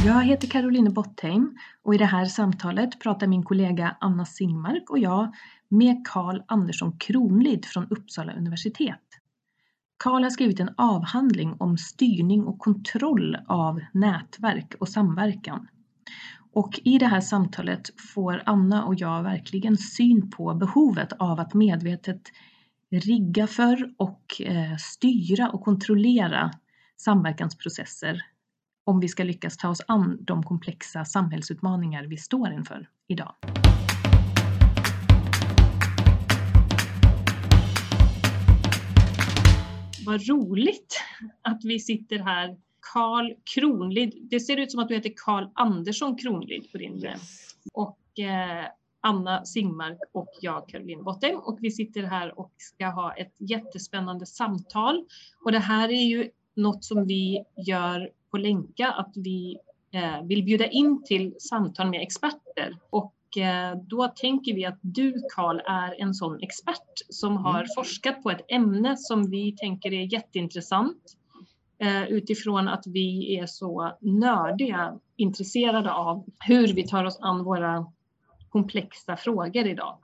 Jag heter Caroline Bottheim och i det här samtalet pratar min kollega Anna Singmark och jag med Karl Andersson Kronlid från Uppsala universitet. Karl har skrivit en avhandling om styrning och kontroll av nätverk och samverkan. Och i det här samtalet får Anna och jag verkligen syn på behovet av att medvetet rigga för och eh, styra och kontrollera samverkansprocesser om vi ska lyckas ta oss an de komplexa samhällsutmaningar vi står inför idag. Vad roligt att vi sitter här. Karl Kronlid, det ser ut som att du heter Karl Andersson Kronlid på din yes. och eh, Anna Singmark och jag Caroline Bottem och vi sitter här och ska ha ett jättespännande samtal. Och det här är ju något som vi gör på Länka att vi eh, vill bjuda in till samtal med experter och eh, då tänker vi att du Karl är en sån expert som har mm. forskat på ett ämne som vi tänker är jätteintressant eh, utifrån att vi är så nördiga, intresserade av hur vi tar oss an våra komplexa frågor idag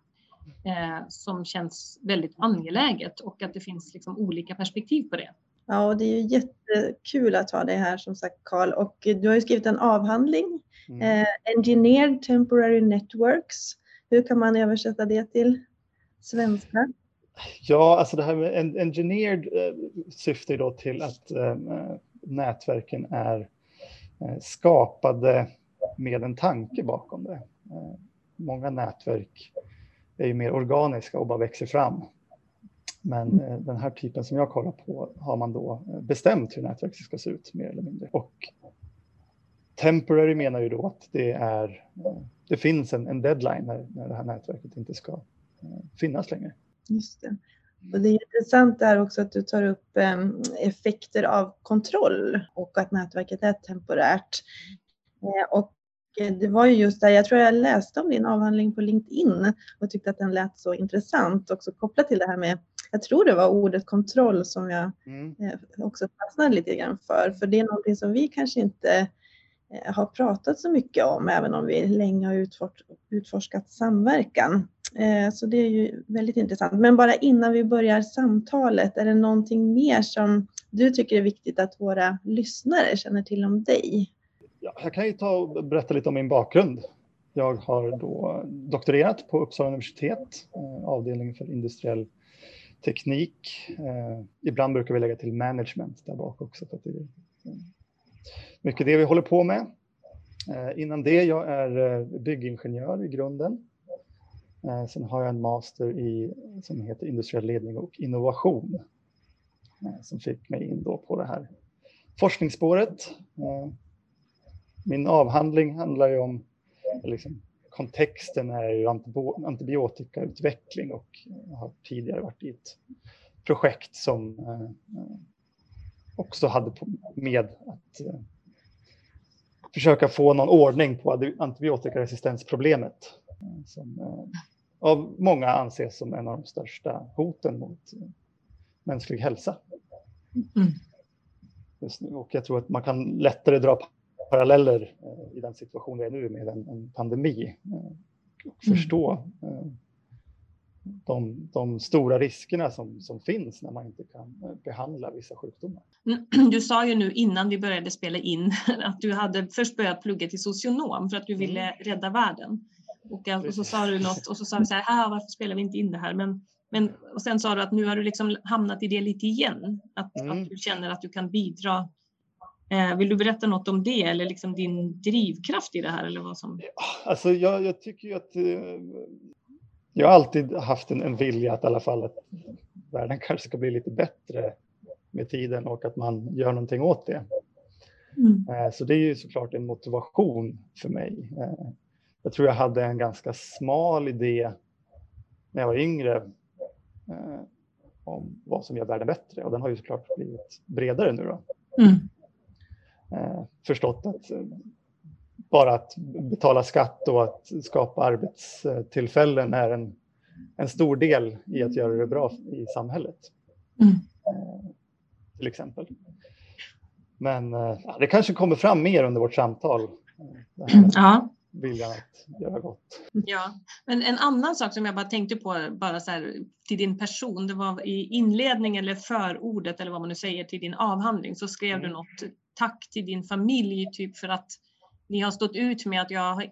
som känns väldigt angeläget och att det finns liksom olika perspektiv på det. Ja, och det är ju jättekul att ha dig här som sagt Karl. Och du har ju skrivit en avhandling, mm. eh, Engineered Temporary Networks. Hur kan man översätta det till svenska? Ja, alltså det här med engineered eh, syftar då till att eh, nätverken är eh, skapade med en tanke bakom det. Eh, många nätverk är ju mer organiska och bara växer fram men mm. eh, den här typen som jag kollar på har man då eh, bestämt hur nätverket ska se ut mer eller mindre. Och temporary menar ju då att det, är, eh, det finns en, en deadline när, när det här nätverket inte ska finnas längre. Just det. Och det är intressant där också att du tar upp effekter av kontroll och att nätverket är temporärt. Och det var ju just det, jag tror jag läste om din avhandling på LinkedIn och tyckte att den lät så intressant också kopplat till det här med jag tror det var ordet kontroll som jag mm. Eh, också fastnade lite grann för. För det är någonting som vi kanske inte eh, har pratat så mycket om, även om vi länge har utforskat samverkan. Eh, så det är ju väldigt intressant. Men bara innan vi börjar samtalet, är det någonting mer som du tycker är viktigt att våra lyssnare känner till om dig? Ja, jag kan ju ta och berätta lite om min bakgrund. Jag har då doktorerat på Uppsala universitet, avdelningen för industriell teknik. Eh, ibland brukar vi lägga till management där bak också. För att det är eh, mycket det vi håller på med. Eh, innan det, jag är eh, byggingenjör i grunden. Eh, sen har jag en master i, som heter industriell ledning och innovation. Eh, som fick mig in då på det här forskningsspåret. Eh, min avhandling handlar ju om liksom, kontexten är ju antibiotikautveckling och har tidigare varit i ett projekt som eh, också hade med att eh, försöka få någon ordning på antibiotikaresistensproblemet eh, som av många anses som en av de största hoten mot mänsklig hälsa. Mm. Just nu. Och jag tror att man kan lättare dra paralleller eh, i den situation vi är nu med en, en pandemi. Eh, och mm. förstå mm. de, de, stora riskerna som, som finns när man inte kan behandla vissa sjukdomar. Mm, du sa ju nu innan vi började spela in att du hade först börjat plugga till socionom för att du ville mm. rädda världen. Och, och, så sa du något och så sa vi så här, ah, varför spelar vi inte in det här? Men, men, och sen sa du att nu har du liksom hamnat i det lite igen, att, mm. att du känner att du kan bidra vill du berätta något om det eller liksom din drivkraft i det här? Eller vad som... alltså jag, jag tycker ju att eh, jag har alltid haft en, en vilja att i alla fall att världen kanske ska bli lite bättre med tiden och att man gör någonting åt det. Mm. Eh, Så det är ju såklart en motivation för mig. Eh, Jag tror jag hade en ganska smal idé när jag var yngre eh, om vad som gör världen bättre och den har ju såklart blivit bredare nu då. Mm. Eh, Förstått att eh, bara att betala skatt och att skapa arbetstillfällen är en, en stor del i att göra det bra i samhället. Mm. Eh, Till exempel. Men eh, det kanske kommer fram mer under vårt samtal. eh, Ja. viljan att göra gott. Ja, men en annan sak som jag bara tänkte på bara så här, till din person, det var i inledningen eller förordet eller vad man nu säger till din avhandling så skrev du Mm. något tack till din familj typ för att ni har stått ut med att jag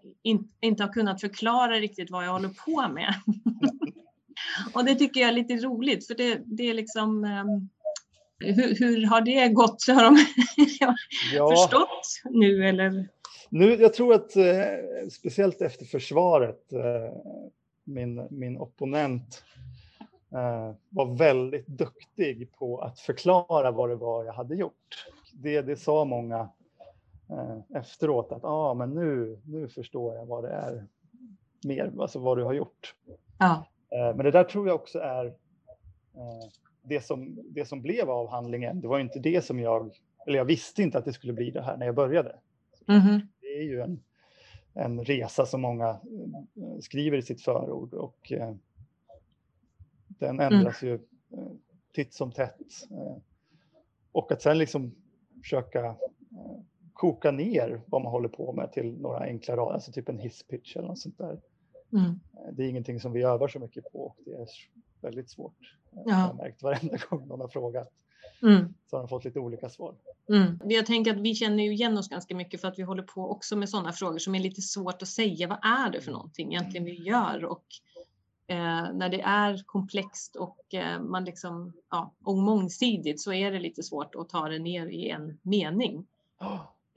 inte har kunnat förklara riktigt vad jag håller på med. Och det tycker jag är lite roligt för det, det är liksom ehm, hur, hur har det gått? Har de Ja, förstått nu eller? nu, jag tror att eh, speciellt efter försvaret, eh, min, min opponent eh, var väldigt duktig på att förklara vad det var jag hade gjort. Det, det sa många eh, efteråt att ah, men nu, nu förstår jag vad det är mer, alltså vad du har gjort. Ja. Eh, Men det där tror jag också är eh, det som, det som blev avhandlingen. Det var ju inte det som jag, eller jag visste inte att det skulle bli det här när jag började. Mhm. Det är ju en, en resa som många eh, skriver i sitt förord och eh, den ändras ju eh, titt som tätt. Och att sen liksom försöka eh, koka ner vad man håller på med till några enkla rader, alltså typ en hisspitch eller något sånt där. Mm. Eh, Det är ingenting som vi övar så mycket på och det är väldigt svårt. Eh, Ja. Jag har märkt varenda gång någon har frågat Mm. så har de fått lite olika svar. Mm. Jag tänker att vi känner ju igen oss ganska mycket för att vi håller på också med sådana frågor som är lite svårt att säga. Vad är det för någonting egentligen vi gör? Och eh, när det är komplext och eh, man liksom, ja, och mångsidigt så är det lite svårt att ta det ner i en mening.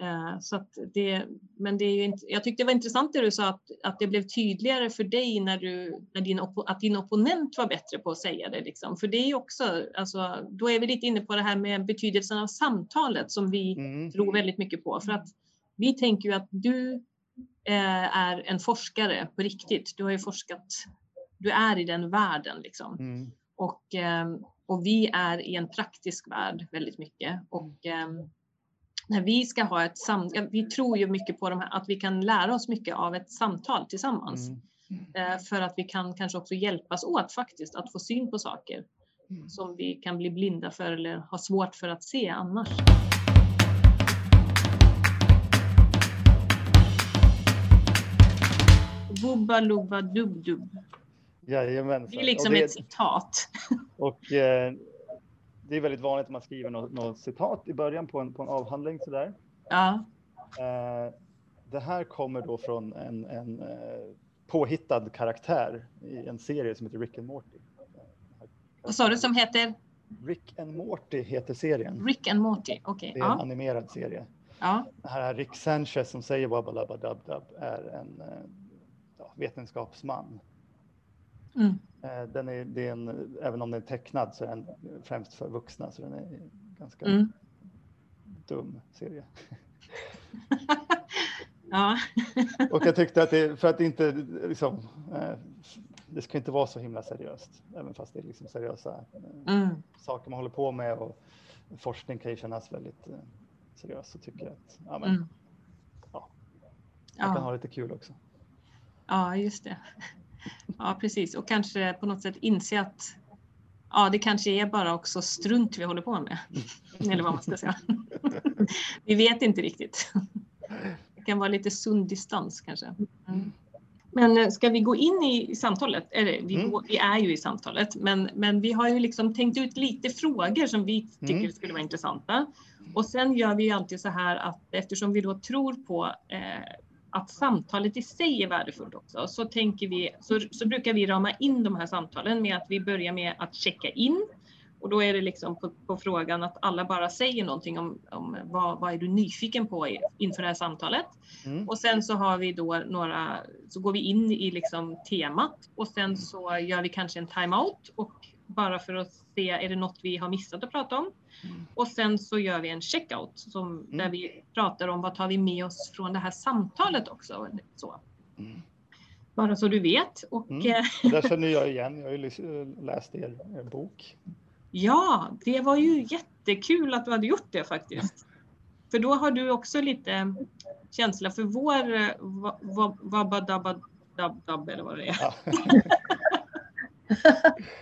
Eh, så det, men det är inte, jag tyckte det var intressant det du sa att, att det blev tydligare för dig när du, när din, oppo, att din opponent var bättre på att säga det. Liksom. För det är också, alltså, då är vi lite inne på det här med betydelsen av samtalet som vi Mm. tror väldigt mycket på. För att vi tänker ju att du eh, är en forskare på riktigt. Du har ju forskat, du är i den världen liksom. Mm. Och, ehm, och vi är i en praktisk värld väldigt mycket. Och ehm, när vi ska ha ett samtal, vi tror ju mycket på de här, att vi kan lära oss mycket av ett samtal tillsammans. Mm. Eh, För att vi kan kanske också hjälpas åt faktiskt att få syn på saker Mm. som vi kan bli blinda för eller ha svårt för att se annars. Wubba lubba dub dub. Jajamensan. Det är liksom det, ett citat. och, eh, det är väldigt vanligt att man skriver något, något citat i början på en, på en avhandling sådär. Ja, Eh, det här kommer då från en, en eh, påhittad karaktär i en serie som heter Rick and Morty. vad sa du som heter Rick and Morty heter serien. Rick and Morty? Okej, Det är en ja. animerad serie. ja. Det här Rick Sanchez som säger wabba labba dub dub är en eh, ja, vetenskapsman. Mm. Eh, Den är, det är en, även om den är tecknad så är den främst för vuxna så den är ganska Mm. dum serie. ja. Och jag tyckte att det, för att det inte liksom, eh, det ska inte vara så himla seriöst, även fast det är liksom seriösa eh, Mm. saker man håller på med och forskning kan ju kännas väldigt seriöst så tycker jag att ja, men, Mm. Ja. man kan Ja. ha lite kul också. ja, just det. Ja, precis. Och kanske på något sätt inse att ja, det kanske är bara också strunt vi håller på med. Eller vad man ska säga. Vi vet inte riktigt. Det kan vara lite sund distans kanske. Mm. Men eh, ska vi gå in i samtalet? Eller, vi, Mm. går- vi är ju i samtalet, men, men vi har ju liksom tänkt ut lite frågor som vi tycker Mm. skulle vara intressanta. Och sen gör vi ju alltid så här att eftersom vi då tror på eh, att samtalet i sig är värdefullt också, så tänker vi, så, så brukar vi rama in de här samtalen med att vi börjar med att checka in. Och då är det liksom på, på frågan att alla bara säger någonting om, om vad, vad är du nyfiken på inför det här samtalet. Mm. Och sen så har vi då några, så går vi in i liksom temat och sen så gör vi kanske en timeout och bara för att se, är det något vi har missat att prata om? Mm. Och sen så gör vi en checkout som, mm. där vi pratar om vad tar vi med oss från det här samtalet också. Så. Mm. Bara så du vet. Och, mm. Eh, och där känner jag igen, jag har ju läst er, bok. Ja, det var ju jättekul att du hade gjort det faktiskt. För då har du också lite känsla för vår Wabba-dabba-dab-dab eller vad det är. Ja.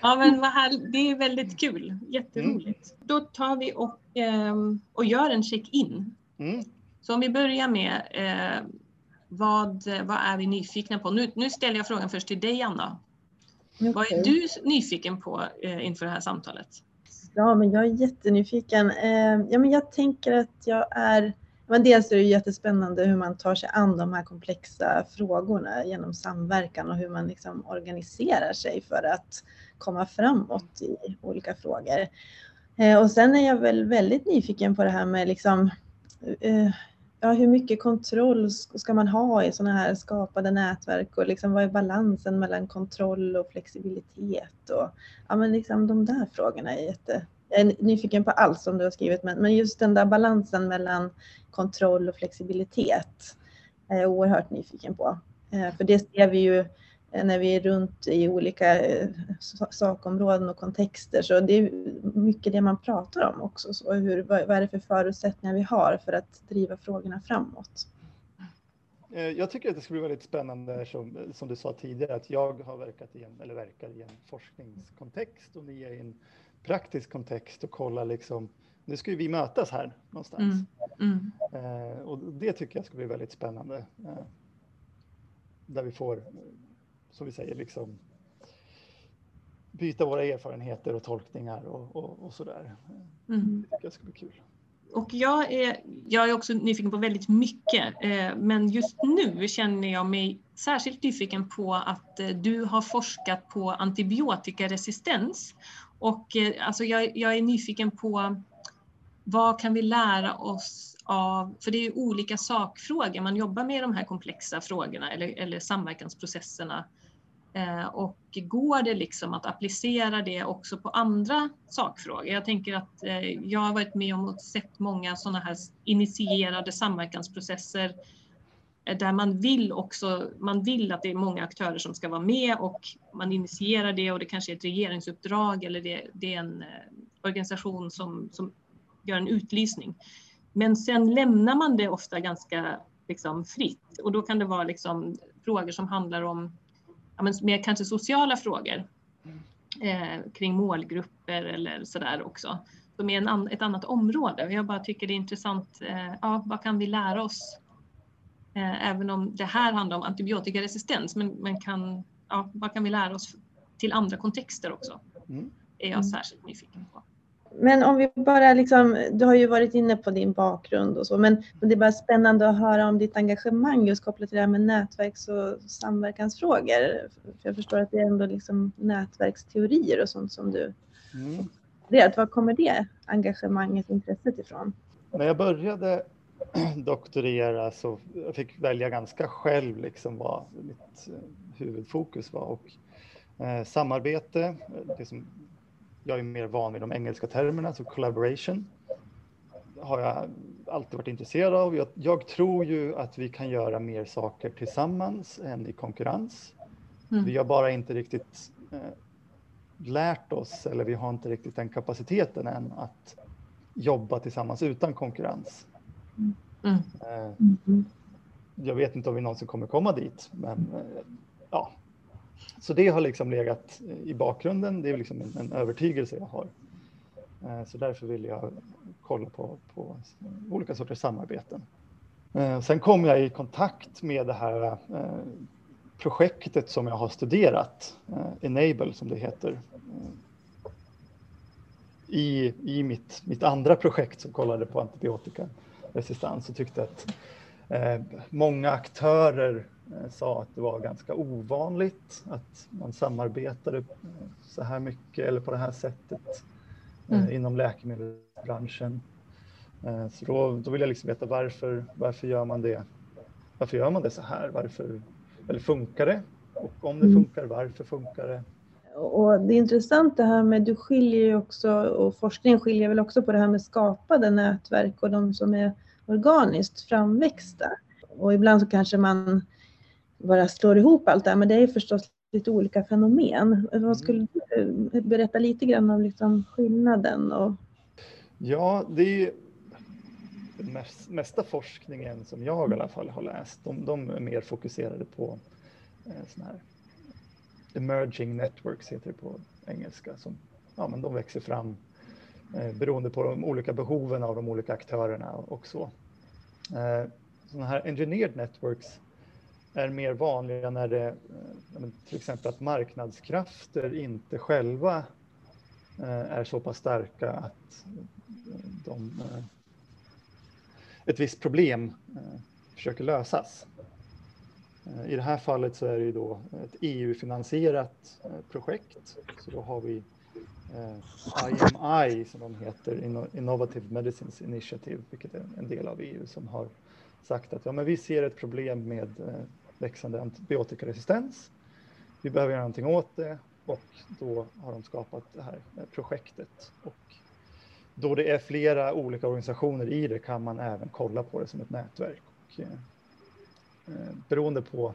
ja men vad här, det är väldigt kul, jätteroligt. Mm. Då tar vi och, eh, och gör en check-in. Mm. Så om vi börjar med eh, vad, vad är vi nyfikna på? Nu, nu ställer jag frågan först till dig Anna. Okay. Vad är du nyfiken på eh, inför det här samtalet? Ja, men jag är jättenyfiken. Eh, ja, men jag tänker att jag är men dels är det jättespännande hur man tar sig an de här komplexa frågorna genom samverkan och hur man liksom organiserar sig för att komma framåt i olika frågor. Eh, och sen är jag väl väldigt nyfiken på det här med liksom, eh, ja, hur mycket kontroll ska man ha i sådana här skapade nätverk och liksom, vad är balansen mellan kontroll och flexibilitet? Och, ja, men liksom, de där frågorna är jätte, jag är nyfiken på allt som du har skrivit, men, men just den där balansen mellan kontroll och flexibilitet är jag oerhört nyfiken på. Eh, för det ser vi ju eh, när vi är runt i olika eh, sakområden och kontexter. Så det är mycket det man pratar om också. Så hur, vad är det för förutsättningar vi har för att driva frågorna framåt? Jag tycker att det ska bli väldigt spännande som, som du sa tidigare att jag har verkat i en, eller verkar i en forskningskontext och ni är i en praktisk kontext och kollar liksom nu ska ju vi mötas här någonstans. Mm. Mm. Eh, och det tycker jag ska bli väldigt spännande. Eh, där vi får, som vi säger, liksom byta våra erfarenheter och tolkningar och, och, och sådär. Mm. Det tycker jag ska bli kul. Och jag är, jag är också nyfiken på väldigt mycket, eh, men just nu känner jag mig särskilt nyfiken på att eh, du har forskat på antibiotikaresistens. Och eh, alltså jag, jag är nyfiken på vad kan vi lära oss av, för det är ju olika sakfrågor, man jobbar med de här komplexa frågorna eller, eller samverkansprocesserna. Eh, och går det liksom att applicera det också på andra sakfrågor? Jag tänker att eh, jag har varit med om och sett många sådana här initierade samverkansprocesser eh, där man vill också, man vill att det är många aktörer som ska vara med och man initierar det och det kanske är ett regeringsuppdrag eller det, det är en organisation som, som gör en utlysning. Men sen lämnar man det ofta ganska liksom, fritt och då kan det vara liksom, frågor som handlar om ja, men mer kanske sociala frågor eh, kring målgrupper eller sådär också. Som är en an, ett annat område. Jag bara tycker det är intressant. Eh, ja, vad kan vi lära oss? Eh, även om det här handlar om antibiotikaresistens, men, men kan, ja, vad kan vi lära oss till andra kontexter också? Mm. är jag särskilt nyfiken på. Men om vi bara liksom, du har ju varit inne på din bakgrund och så, men det är bara spännande att höra om ditt engagemang just kopplat till det här med nätverks och samverkansfrågor. För jag förstår att det är ändå liksom nätverksteorier och sånt som du mm. Var kommer det engagemanget, intresset ifrån? När jag började doktorera så fick välja ganska själv liksom vad mitt eh, huvudfokus var och eh, samarbete, det som jag är mer van vid de engelska termerna, så collaboration har jag alltid varit intresserad av. Jag, jag tror ju att vi kan göra mer saker tillsammans än i konkurrens. Mm. Vi har bara inte riktigt eh, lärt oss, eller vi har inte riktigt den kapaciteten än att jobba tillsammans utan konkurrens. Mm. Eh, mm. Jag vet inte om vi någonsin kommer komma dit, men eh, ja, så det har liksom legat eh, i bakgrunden. Det är liksom en, en övertygelse jag har. Eh, så därför vill jag kolla på, på olika sorters samarbeten. Eh, sen kom jag i kontakt med det här projektet som jag har studerat, Enable som det heter, i, i mitt, mitt andra projekt som kollade på antibiotikaresistens och tyckte att många aktörer sa att det var ganska ovanligt att man samarbetade så här mycket eller på det här sättet eh, mm. inom läkemedelsbranschen. Eh, så då, då vill jag liksom veta varför, varför gör man det? Varför gör man det så här? Varför, eller funkar det? Och om det mm. funkar, varför funkar det? Och det är intressant det här med, du skiljer ju också, och forskningen skiljer väl också på det här med skapade nätverk och de som är organiskt framväxta. Och ibland så kanske man bara slår ihop allt det här, men det är förstås lite olika fenomen. Vad skulle du berätta lite grann om liksom skillnaden? Och... Ja, det är den mesta forskningen som jag i alla fall har läst, de, de är mer fokuserade på eh, såna här emerging networks heter det på engelska, som ja, men de växer fram eh, beroende på de olika behoven av de olika aktörerna och så. Eh, sådana här engineered networks är mer vanliga när det eh, till exempel att marknadskrafter inte själva eh, är så pass starka att eh, de, ett visst problem försöker lösas. I det här fallet så är det ju då ett EU-finansierat projekt. Så då har vi IMI som de heter, Innovative Medicines Initiative, vilket är en del av EU som har sagt att ja, men vi ser ett problem med växande antibiotikaresistens. Vi behöver göra någonting åt det och då har de skapat det här projektet. Och då det är flera olika organisationer i det kan man även kolla på det som ett nätverk. Och, eh, eh beroende på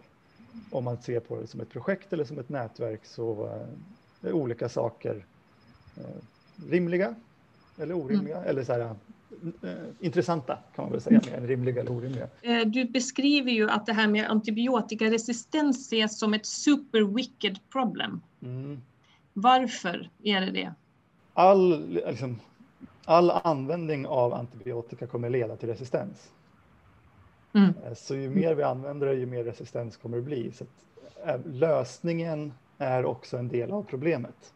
om man ser på det som ett projekt eller som ett nätverk så eh, är olika saker eh, rimliga eller orimliga mm. eller så här, intressanta kan man väl säga, mer än rimliga eller orimliga. Eh, du beskriver ju att det här med antibiotikaresistens ses som ett super wicked problem. Mm. Varför är det det? All, liksom, all användning av antibiotika kommer leda till resistens. Mm. Eh, så ju mer vi använder det, ju mer resistens kommer det bli. Så lösningen är också en del av problemet.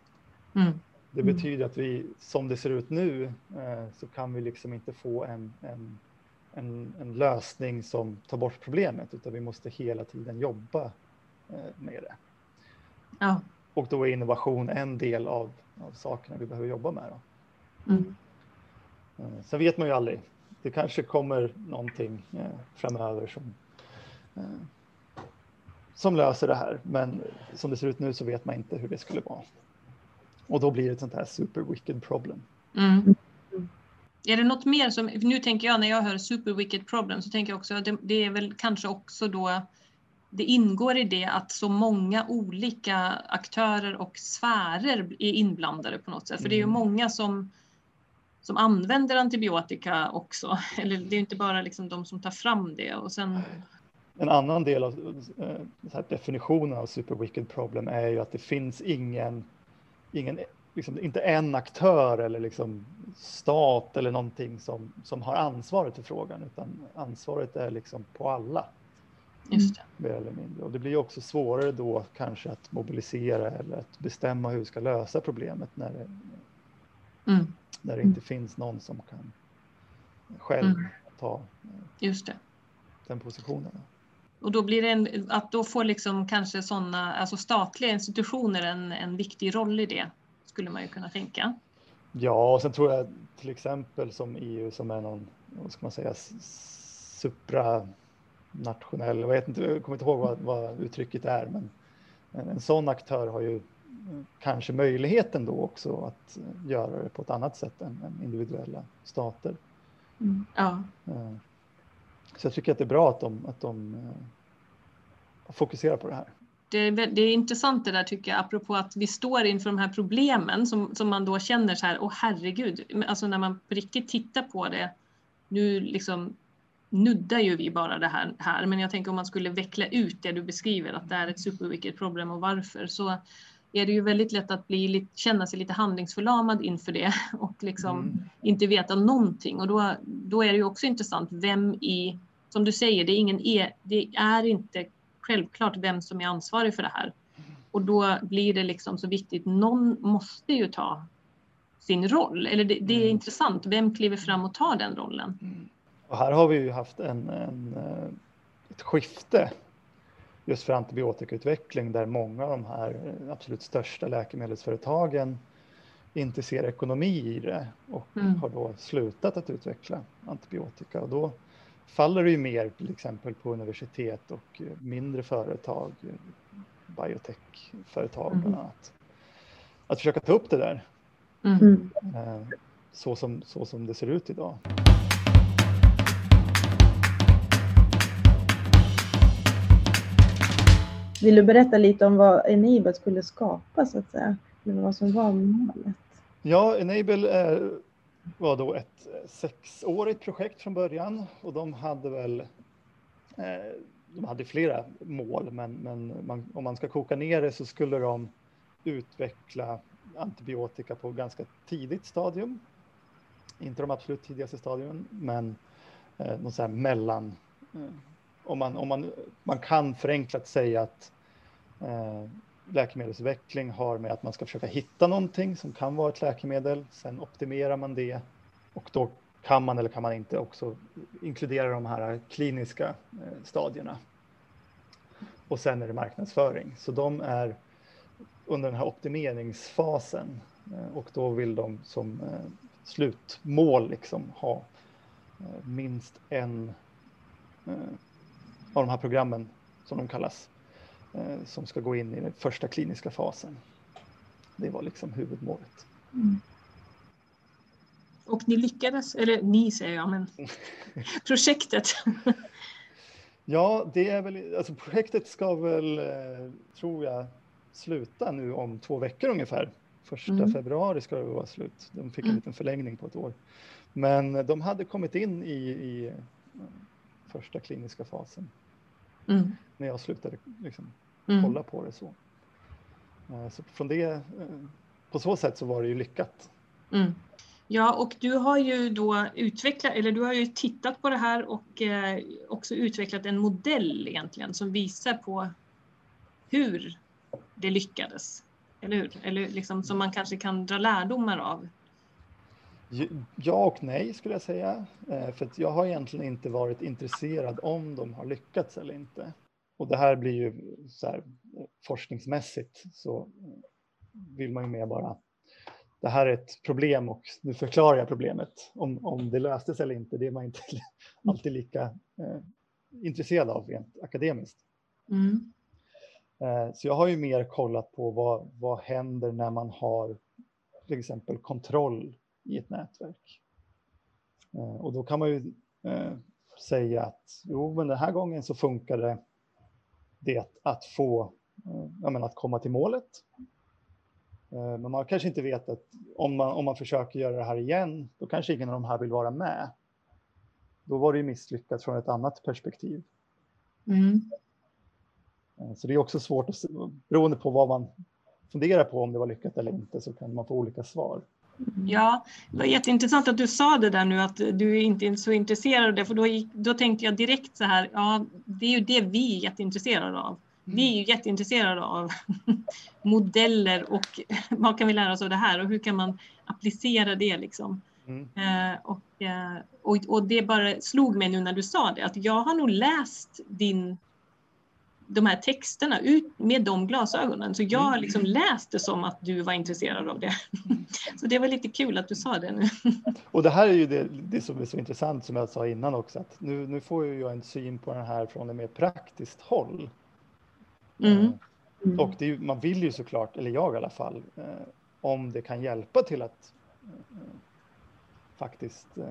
Mm. Det mm. betyder att vi, som det ser ut nu, eh, så kan vi liksom inte få en, en, en, en, lösning som tar bort problemet, utan vi måste hela tiden jobba eh, med det. Ja. Och då är innovation en del av, av sakerna vi behöver jobba med. Mm. Eh, sen vet man ju aldrig. Det kanske kommer någonting framöver som, som löser det här, men som det ser ut nu så vet man inte hur det skulle vara. Och då blir det ett sånt här super wicked problem. Mm. Är det något mer som, nu tänker jag när jag hör super wicked problem så tänker jag också att det, det är väl kanske också då det ingår i det att så många olika aktörer och sfärer är inblandade på något sätt. För det är ju mm. många som, som använder antibiotika också. Eller det är inte bara liksom de som tar fram det. Och sen... En annan del av äh, definitionen av super wicked problem är ju att det finns ingen ingen, liksom, inte en aktör eller liksom stat eller någonting som, som har ansvaret för frågan, utan ansvaret är liksom på alla. Just det. Mer eller mindre. Och det blir också svårare då kanske att mobilisera eller att bestämma hur vi ska lösa problemet när det, mm. när det inte finns någon som kan själv mm. ta Just det. den positionen. Och då blir det en, att då får liksom kanske sådana, alltså statliga institutioner en, en viktig roll i det, skulle man ju kunna tänka. Ja, och sen tror jag till exempel som EU som är någon, vad ska man säga, supranationell, jag vet inte, jag kommer inte ihåg vad, vad uttrycket är, men en, en sån aktör har ju kanske möjligheten då också att göra det på ett annat sätt än, än individuella stater. Mm. Ja. Eh, så jag tycker att det är bra att de, att de eh, fokuserar på det här. Det är, det är intressant det där tycker jag, apropå att vi står inför de här problemen som, som man då känner så här, åh herregud, alltså när man på riktigt tittar på det, nu liksom nuddar ju vi bara det här, här, men jag tänker om man skulle veckla ut det du beskriver, att det är ett superviktigt problem och varför, så är det ju väldigt lätt att bli, känna sig lite handlingsförlamad inför det och liksom mm. inte veta någonting. Och då, då är det ju också intressant vem i, som du säger, det är, ingen e, det är inte självklart vem som är ansvarig för det här. Och då blir det liksom så viktigt, någon måste ju ta sin roll. Eller det, det är mm. intressant, vem kliver fram och tar den rollen? Mm. Och här har vi ju haft en, en eh, ett skifte just för antibiotikautveckling där många av de här absolut största läkemedelsföretagen inte ser ekonomi i det och mm. har då slutat att utveckla antibiotika. Och då faller det ju mer till exempel på universitet och mindre företag, biotechföretag bland mm. annat. att försöka ta upp det där. Mm. Mm. Eh, så, som, så som det ser ut idag. Vill du berätta lite om vad Enable skulle skapa så att säga? Eller vad som var målet? Ja, Enable är, var då ett eh, sexårigt projekt från början och de hade väl eh, de hade flera mål, men, men man, om man ska koka ner det så skulle de utveckla antibiotika på ganska tidigt stadium. Inte de absolut tidigaste stadien, men eh, någon så här mellan. Eh, om man, om man, man kan förenklat säga att eh, läkemedelsutveckling har med att man ska försöka hitta någonting som kan vara ett läkemedel. Sen optimerar man det och då kan man eller kan man inte också inkludera de här kliniska eh, stadierna. Och sen är det marknadsföring. Så de är under den här optimeringsfasen eh, och då vill de som eh, slutmål liksom ha eh, minst en eh, av de här programmen som de kallas som ska gå in i den första kliniska fasen. Det var liksom huvudmålet. Mm. Och ni lyckades, eller ni säger jag, men projektet. ja, det är väl, alltså projektet ska väl, eh, tror jag, sluta nu om två veckor ungefär. Första mm. februari ska det vara slut. De fick en mm. liten förlängning på ett år. Men de hade kommit in i, i eh, första kliniska fasen. Mm. När jag slutade liksom, mm. kolla på det så. Eh, så från det, på så sätt så var det ju lyckat. Mm. Ja, och du har ju då utvecklat, eller du har ju tittat på det här och eh, också utvecklat en modell egentligen som visar på hur det lyckades. Eller hur? Eller liksom som man kanske kan dra lärdomar av. Ja och nej skulle jag säga. Eh, för jag har egentligen inte varit intresserad om de har lyckats eller inte. Och det här blir ju så här, forskningsmässigt så vill man ju mer bara det här är ett problem och nu förklarar jag problemet. Om, om det löstes eller inte, det är man inte alltid lika eh, intresserad av rent akademiskt. Mm. Eh, så jag har ju mer kollat på vad, vad händer när man har till exempel kontroll i ett nätverk. Eh, och då kan man ju eh, säga att jo, men den här gången så funkade det att få, eh, menar, att komma till målet men man kanske inte vet att om man, om man försöker göra det här igen, då kanske ingen av de här vill vara med. Då var det ju misslyckat från ett annat perspektiv. Mm. Så det är också svårt, att, beroende på vad man funderar på om det var lyckat eller inte, så kan man få olika svar. Ja, det var jätteintressant att du sa det där nu att du inte är så intresserad av det, för då, då tänkte jag direkt så här, ja, det är ju det vi är jätteintresserade av. Vi är ju jätteintresserade av modeller och vad kan vi lära oss av det här och hur kan man applicera det liksom. Mm. Eh, och, eh, och, och, det bara slog mig nu när du sa det att jag har nog läst din, de här texterna ut med de glasögonen. Så jag har liksom mm. läst det som att du var intresserad av det. Så det var lite kul att du sa det nu. Och det här är ju det, det som är så intressant som jag sa innan också. Att nu, nu får jag en syn på den här från ett mer praktiskt håll. Mm. Mm. Och är, man vill ju såklart, eller jag i alla fall, eh, om det kan hjälpa till att eh, faktiskt eh,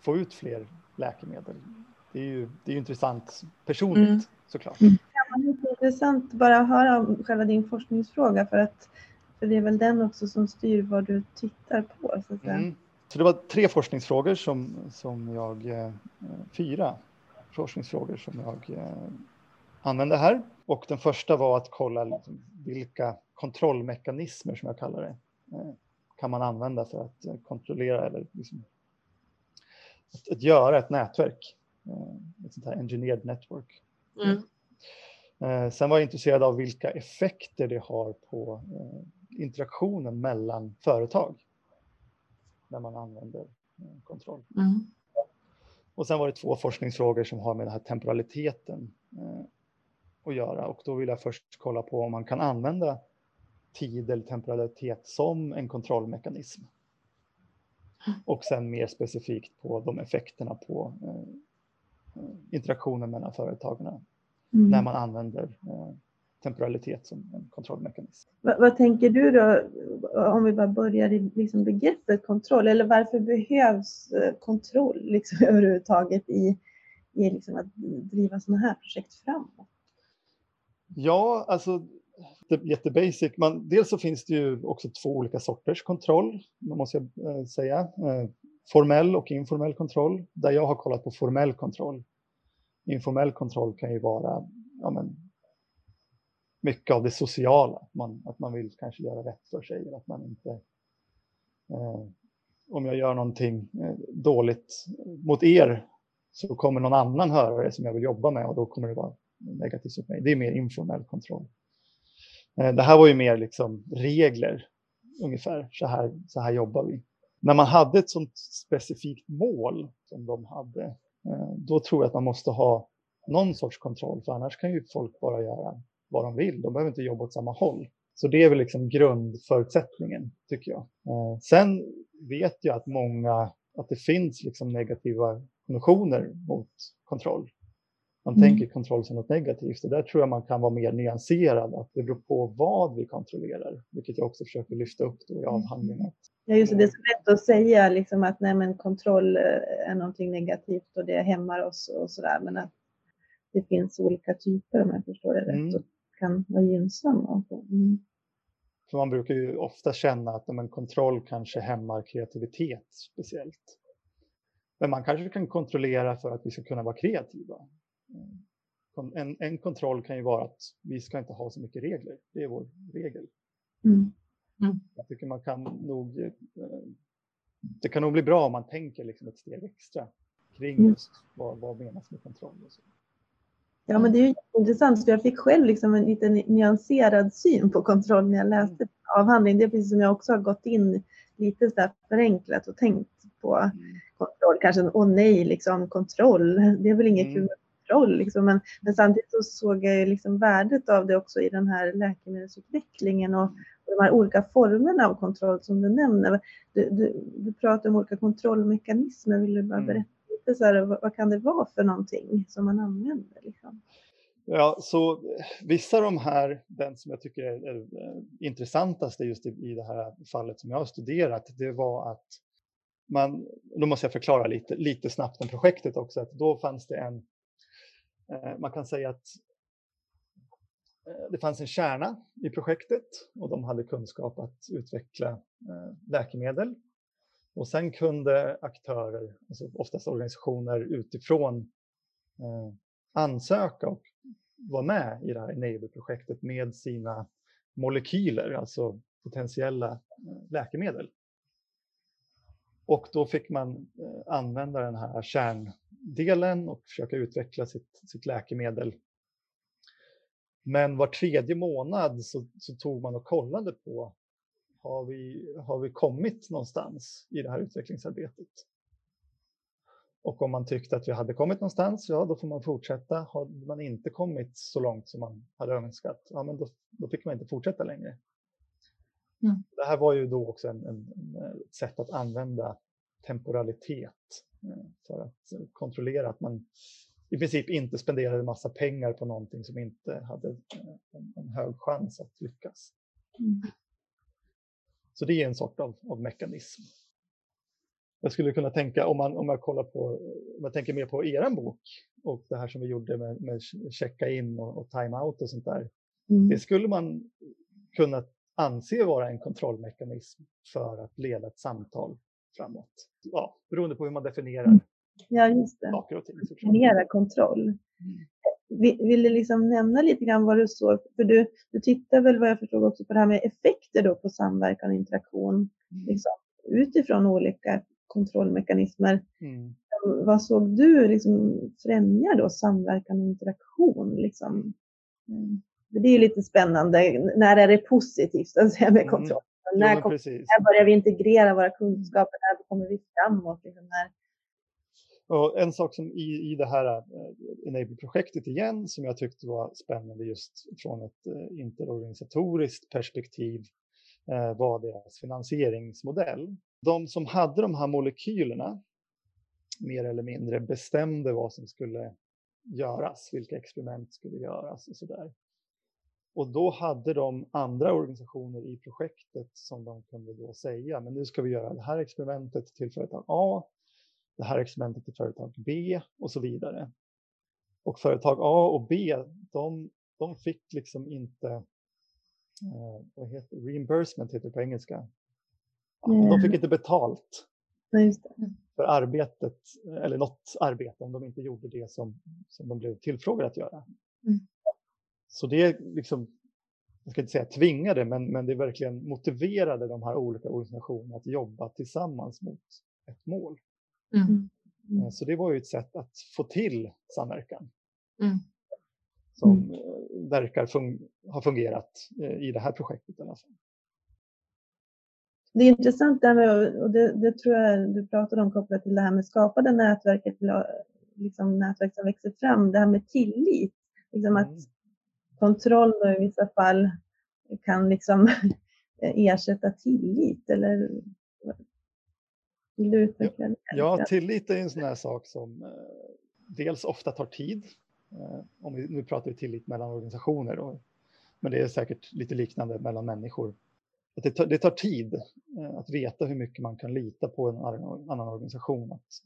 få ut fler läkemedel. Det är ju, det är ju intressant personligt mm. såklart. Mm. det är intressant bara att höra om själva din forskningsfråga för att för det är väl den också som styr vad du tittar på. Så, att. Mm. så det var tre forskningsfrågor som, som jag, eh, fyra forskningsfrågor som jag eh, använde här. Och den första var att kolla liksom vilka kontrollmekanismer, som jag kallar det, eh, kan man använda för att eh, kontrollera eller liksom, att, att göra ett nätverk. Ett sånt här engineered network. Mm. Sen var jag intresserad av vilka effekter det har på interaktionen mellan företag när man använder kontroll. Mm. Och sen var det två forskningsfrågor som har med den här temporaliteten att göra och då vill jag först kolla på om man kan använda tid eller temporalitet som en kontrollmekanism. Och sen mer specifikt på de effekterna på eh, interaktionen mellan företagen mm. när man använder eh, temporalitet som en kontrollmekanism. Vad, vad, tänker du då, om vi bara börjar i liksom begreppet kontroll, eller varför behövs eh, kontroll liksom överhuvudtaget i, i liksom att driva sådana här projekt framåt? Ja, alltså jättebasic. Man, dels så finns det ju också två olika sorters kontroll, måste jag eh, säga. Eh, formell och informell kontroll, där jag har kollat på formell kontroll. Informell kontroll kan ju vara ja, men, mycket av det sociala, att man, att man vill kanske göra rätt för sig. Att man inte, eh, om jag gör någonting eh, dåligt mot er så kommer någon annan höra det som jag vill jobba med och då kommer det vara negativt mot mig. Det är mer informell kontroll. Eh, det här var ju mer liksom regler, ungefär. Så här, så här jobbar vi. När man hade ett sånt specifikt mål som de hade, eh, då tror jag att man måste ha någon sorts kontroll, för annars kan ju folk bara göra vad de vill. De behöver inte jobba åt samma håll. Så det är väl liksom grundförutsättningen, tycker jag. Eh, sen vet jag att många, att det finns liksom negativa konnotationer mot kontroll. Man mm. tänker kontroll som något negativt och där tror jag man kan vara mer nyanserad, att det beror på vad vi kontrollerar, vilket jag också försöker lyfta upp då i mm. avhandlingen. Ja, just det, det är så lätt att säga liksom att nej, men kontroll eh, är någonting negativt och det hämmar oss och sådär, men att det finns olika typer om jag förstår det rätt mm. och kan vara gynnsamma. Mm. För man brukar ju ofta känna att men, kontroll kanske hämmar kreativitet speciellt. Men man kanske kan kontrollera för att vi ska kunna vara kreativa. En, en kontroll kan ju vara att vi ska inte ha så mycket regler. Det är vår regel. Mm. Mm. Jag tycker man kan nog... Eh, det kan nog bli bra om man tänker liksom ett steg extra kring mm. just vad, vad menas med kontroll. Och så. Ja, men det är ju intressant, för jag fick själv liksom en lite nyanserad syn på kontroll när jag läste mm. avhandlingen. Det är precis som jag också har gått in lite så förenklat och tänkt på mm. kontroll. Kanske, åh nej, liksom kontroll, det är väl inget mm. kul med kontroll. Liksom. Men, men, samtidigt så såg jag liksom värdet av det också i den här läkemedelsutvecklingen och, och de här olika formerna av kontroll som du nämner. Du, du, du pratar om olika kontrollmekanismer, vill du bara mm. berätta lite så här, vad, kan det vara för någonting som man använder? Liksom? Ja, så eh, vissa av de här, den som jag tycker är, är, intressantaste intressantast just i, i det här fallet som jag har studerat, det var att man, då måste jag förklara lite, lite snabbt om projektet också, att då fanns det en, eh, man kan säga att det fanns en kärna i projektet och de hade kunskap att utveckla läkemedel och sen kunde aktörer, alltså oftast organisationer utifrån, eh, ansöka och vara med i det här Enable-projektet med sina molekyler, alltså potentiella eh, läkemedel. Och då fick man eh, använda den här kärndelen och försöka utveckla sitt, sitt läkemedel. Men var tredje månad så, så tog man och kollade på har vi, har vi kommit någonstans i det här utvecklingsarbetet? Och om man tyckte att vi hade kommit någonstans, ja då får man fortsätta. Har man inte kommit så långt som man hade önskat, ja men då, då fick man inte fortsätta längre. Mm. Det här var ju då också en, en, ett sätt att använda temporalitet eh, för att kontrollera att man i princip inte spenderade massa pengar på någonting som inte hade eh, en, en hög chans att lyckas. Mm. Så det är en sort av, av mekanism. Jag skulle kunna tänka, om, man, om jag kollar på, om jag tänker mer på er bok och det här som vi gjorde med, med checka in och, och time-out och sånt där. Mm. Det skulle man kunna anse vara en kontrollmekanism för att leda ett samtal framåt. Ja, beroende på hur man definierar mm. ja, just det. saker och ting. Definiera kontroll. Mm. Vill du liksom nämna lite grann vad du såg? För du, du tittar väl vad jag förstod också på det här med effekter då på samverkan och interaktion mm. liksom, utifrån olika kontrollmekanismer. Mm. Vad såg du liksom främjar då samverkan och interaktion? Liksom? Mm. Det är ju lite spännande. När är det positivt att säga, med mm. kontroll? Mm. När, kom, när börjar vi integrera våra kunskaper? När kommer vi framåt? Liksom när, och en sak som i, i det här eh, Enable-projektet igen som jag tyckte var spännande just från ett eh, interorganisatoriskt perspektiv eh, var deras finansieringsmodell. De som hade de här molekylerna mer eller mindre bestämde vad som skulle göras, vilka experiment skulle göras och sådär. Och då hade de andra organisationer i projektet som de kunde då säga, men nu ska vi göra det här experimentet till företag A, det här experimentet till företag B och så vidare. Och företag A och B, de, de fick liksom inte, eh, vad heter reimbursement heter det på engelska. Mm. De fick inte betalt för arbetet, eller något arbete om de inte gjorde det som, som de blev tillfrågade att göra. Mm. Så det liksom, jag ska inte säga tvingade, men, men det verkligen motiverade de här olika organisationerna att jobba tillsammans mot ett mål. Mm. Mm. Så det var ju ett sätt att få till samverkan. Mm. Som mm. Eh, verkar fun ha fungerat eh, i det här projektet i alla fall. Det är intressant det här med, och det, det, tror jag du pratade om kopplat till det här med skapade nätverket, liksom nätverk som växer fram, det här med tillit. Liksom att mm. kontroll då i vissa fall kan liksom ersätta tillit eller vill du utveckla det? Ja, tillit är en sån här sak som eh, dels ofta tar tid. Eh, om vi, nu pratar vi tillit mellan organisationer, och, men det är säkert lite liknande mellan människor. Att det, tar, det tar tid eh, att veta hur mycket man kan lita på en annan organisation att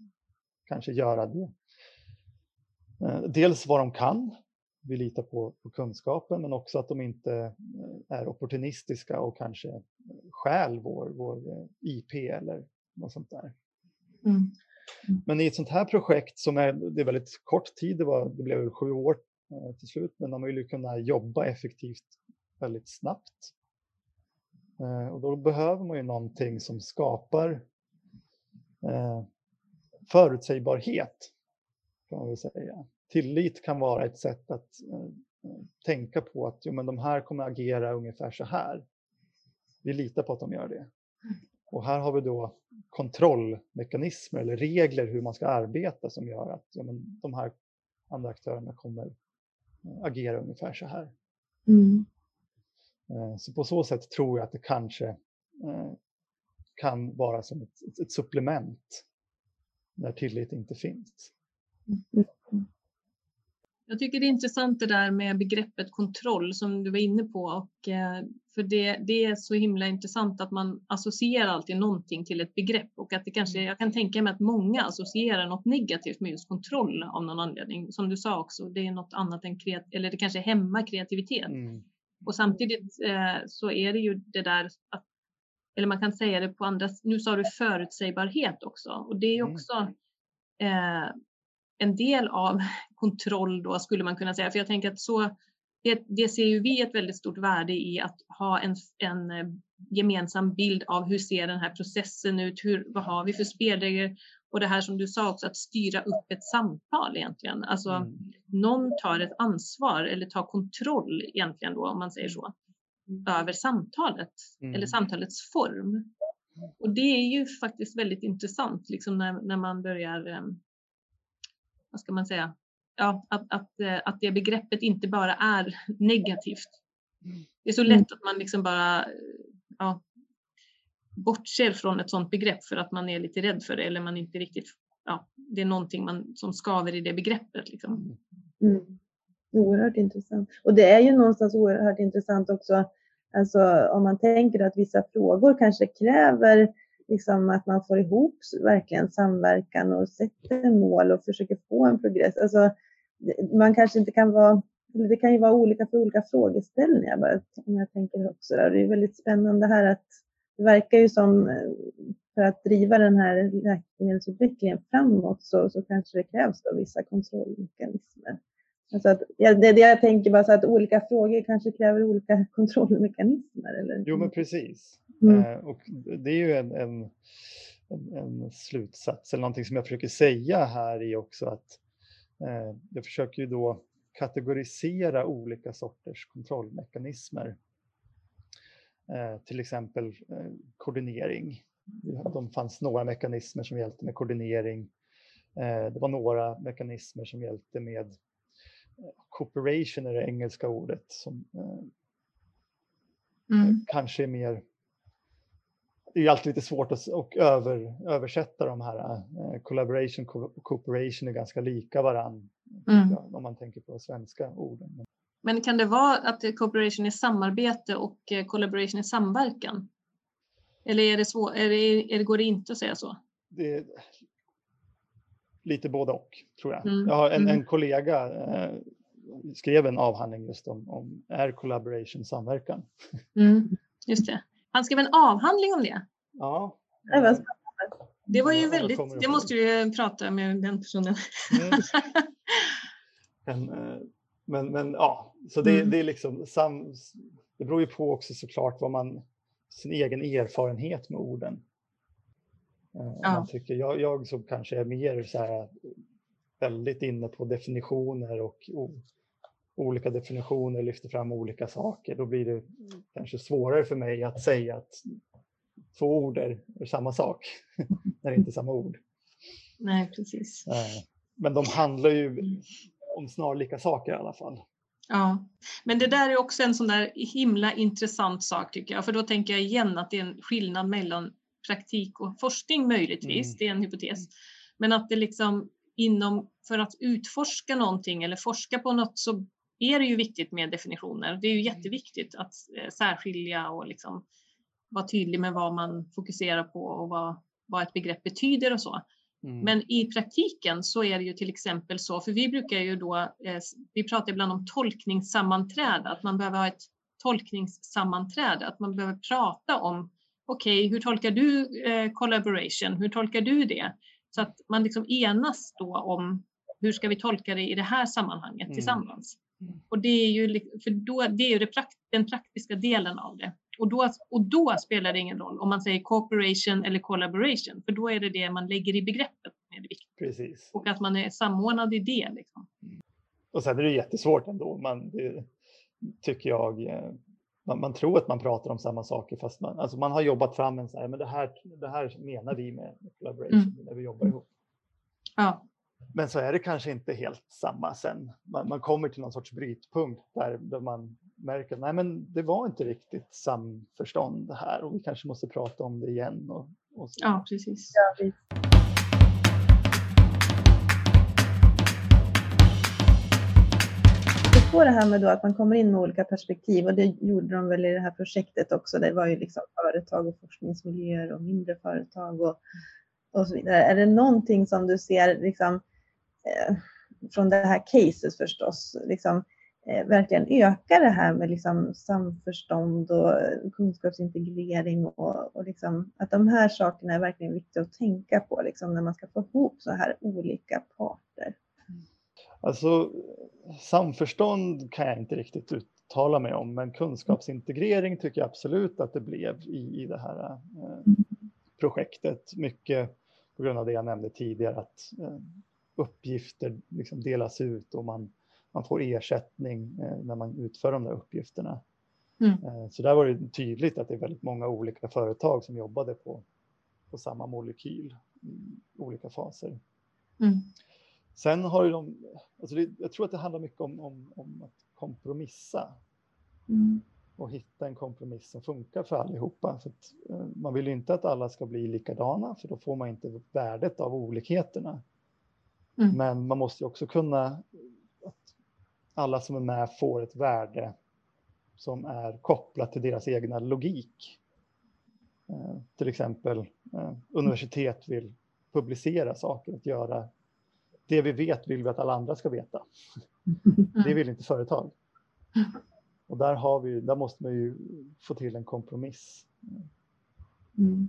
kanske göra det. Dels vad de kan, vi litar på, på kunskapen, men också att de inte är opportunistiska och kanske stjäl vår, vår IP eller något sånt där. Mm. mm. Men i ett sånt här projekt som är, det är väldigt kort tid, det, var, det blev sju år eh, till slut, men de vill ju kunna jobba effektivt väldigt snabbt. Eh, och då behöver man ju någonting som skapar eh, förutsägbarhet, kan man väl säga. Tillit kan vara ett sätt att tänka på att jo, men de här kommer agera ungefär så här. Vi litar på att de gör det. Och här har vi då kontrollmekanismer eller regler hur man ska arbeta som gör att ja, men de här andra aktörerna kommer eh, agera ungefär så här. Mm. Eh, så på så sätt tror jag att det kanske eh, kan vara som ett, ett supplement när tillit inte finns. Mm. Jag tycker det är intressant det där med begreppet kontroll som du var inne på och för det, det är så himla intressant att man associerar alltid någonting till ett begrepp och att det kanske, jag kan tänka mig att många associerar något negativt med just kontroll av någon anledning. Som du sa också, det är något annat än kreat eller det kanske hämmar kreativitet. Mm. Och samtidigt eh, så är det ju det där att, eller man kan säga det på andra, nu sa du förutsägbarhet också och det är mm. också eh, en del av kontroll då skulle man kunna säga. För jag tänker att så, det, det ser ju vi ett väldigt stort värde i att ha en, en eh, gemensam bild av hur ser den här processen ut, hur, vad har vi för spelregler och det här som du sa också att styra upp ett samtal egentligen. Alltså mm. någon tar ett ansvar eller tar kontroll egentligen då om man säger så över samtalet mm. eller samtalets form. Och det är ju faktiskt väldigt intressant liksom när, när man börjar um, vad ska man säga, ja, att, att, eh, att det begreppet inte bara är negativt. Det är så lätt att man liksom bara ja, bortser från ett sådant begrepp för att man är lite rädd för det eller man inte riktigt, ja, det är någonting man, som skaver i det begreppet. Liksom. Mm. Oerhört intressant. Och det är ju någonstans oerhört intressant också, alltså om man tänker att vissa frågor kanske kräver liksom att man får ihop verkligen samverkan och sätter mål och försöker få en progress. Alltså, man kanske inte kan vara, det kan ju vara olika för olika frågeställningar bara, om jag tänker också där. Det är väldigt spännande här att det verkar ju som för att driva den här läkemedelsutvecklingen framåt så, så kanske det krävs då vissa kontrollmekanismer. Alltså att, ja, det, det jag tänker bara så att olika frågor kanske kräver olika kontrollmekanismer. Eller? Jo, men precis. Mm. Eh, och det är ju en, en, en, slutsats, eller någonting som jag försöker säga här i också att eh, jag försöker ju då kategorisera olika sorters kontrollmekanismer. Eh, till exempel eh, koordinering. De fanns några mekanismer som hjälpte med koordinering. Eh, det var några mekanismer som hjälpte med eh, cooperation är det engelska ordet som mm. kanske är mer det är alltid lite svårt att och över, översätta de här. Eh, collaboration och cooperation är ganska lika varann mm. om man tänker på svenska orden. Men kan det vara att cooperation är samarbete och eh, collaboration är samverkan? Eller är det svår, är det, är det, går det inte att säga så? Det lite både och, tror jag. Mm. Jag har en, mm. en kollega eh, skrev en avhandling just om, om är collaboration samverkan. Mm, just det. Han skrev en avhandling om det? Ja. Det var ju väldigt, det måste du prata med den personen. Mm. Men, eh, men, men ja, så det, mm. det är liksom sam, det beror ju på också såklart vad man, sin egen erfarenhet med orden. Eh, ja. Man tycker, jag, jag som kanske är mer så här, väldigt inne på definitioner och, och olika definitioner lyfter fram olika saker, då blir det kanske svårare för mig att säga att två ord är, samma sak när det inte är samma ord. Nej, precis. Eh, men de handlar ju om snarlika saker i alla fall. Ja, men det där är också en sån där himla intressant sak tycker jag, för då tänker jag igen att det är en skillnad mellan praktik och forskning möjligtvis, mm. det är en hypotes. Men att det liksom inom, för att utforska någonting eller forska på något så är det ju viktigt med definitioner. Det är ju jätteviktigt att eh, särskilja och liksom vara tydlig med vad man fokuserar på och vad, vad ett begrepp betyder och så. Mm. Men i praktiken så är det ju till exempel så, för vi brukar ju då, eh, vi pratar ibland om tolkningssammanträde, att man behöver ha ett tolkningssammanträde, att man behöver prata om, okej, okay, hur tolkar du eh, collaboration, hur tolkar du det? Så att man liksom enas då om hur ska vi tolka det i det här sammanhanget mm. tillsammans. Och det är ju, för då, det är ju det den praktiska delen av det. Och då, och då spelar det ingen roll om man säger cooperation eller collaboration, för då är det det man lägger i begreppet som är det viktiga. Precis. Och att man är samordnad i det. Liksom. Mm. Och sen är det jättesvårt ändå. Man, det, tycker jag, eh, man, man, tror att man pratar om samma saker fast man, alltså man har jobbat fram en så här, men det här, det här menar vi med collaboration mm. när vi jobbar ihop. Ja. Men så är det kanske inte helt samma sen. Man, man kommer till någon sorts brytpunkt där, där man märker att nej, men det var inte riktigt samförstånd här och vi kanske måste prata om det igen. Och, och ja, precis. Ja, på det här med då att man kommer in med olika perspektiv och det gjorde de väl i det här projektet också. Det var ju liksom företag och forskningsmiljöer och mindre företag och, och så vidare. Är det någonting som du ser liksom, eh, från det här caset förstås, liksom, eh, verkligen ökar det här med liksom samförstånd och kunskapsintegrering och, och liksom, att de här sakerna är verkligen viktiga att tänka på liksom, när man ska få ihop så här olika parter. Alltså samförstånd kan jag inte riktigt uttala mig om, men kunskapsintegrering tycker jag absolut att det blev i, i det här eh, projektet. Mycket på grund av det jag nämnde tidigare, att eh, uppgifter liksom delas ut och man man får ersättning eh, när man utför de där uppgifterna. Mm. Eh, så där var det tydligt att det är väldigt många olika företag som jobbade på, på samma molekyl i olika faser. Mm. Sen har de, alltså det, jag tror att det handlar mycket om, om, om att kompromissa. Mm. Och hitta en kompromiss som funkar för allihopa. För att, eh, man vill inte att alla ska bli likadana, för då får man inte värdet av olikheterna. Mm. Men man måste också kunna alla som är med får ett värde som är kopplat till deras egna logik. Eh, till exempel eh, universitet vill publicera saker, att göra det vi vet vill vi att alla andra ska veta. Det vill inte företag. Och där, har vi, där måste man ju få till en kompromiss. Mm.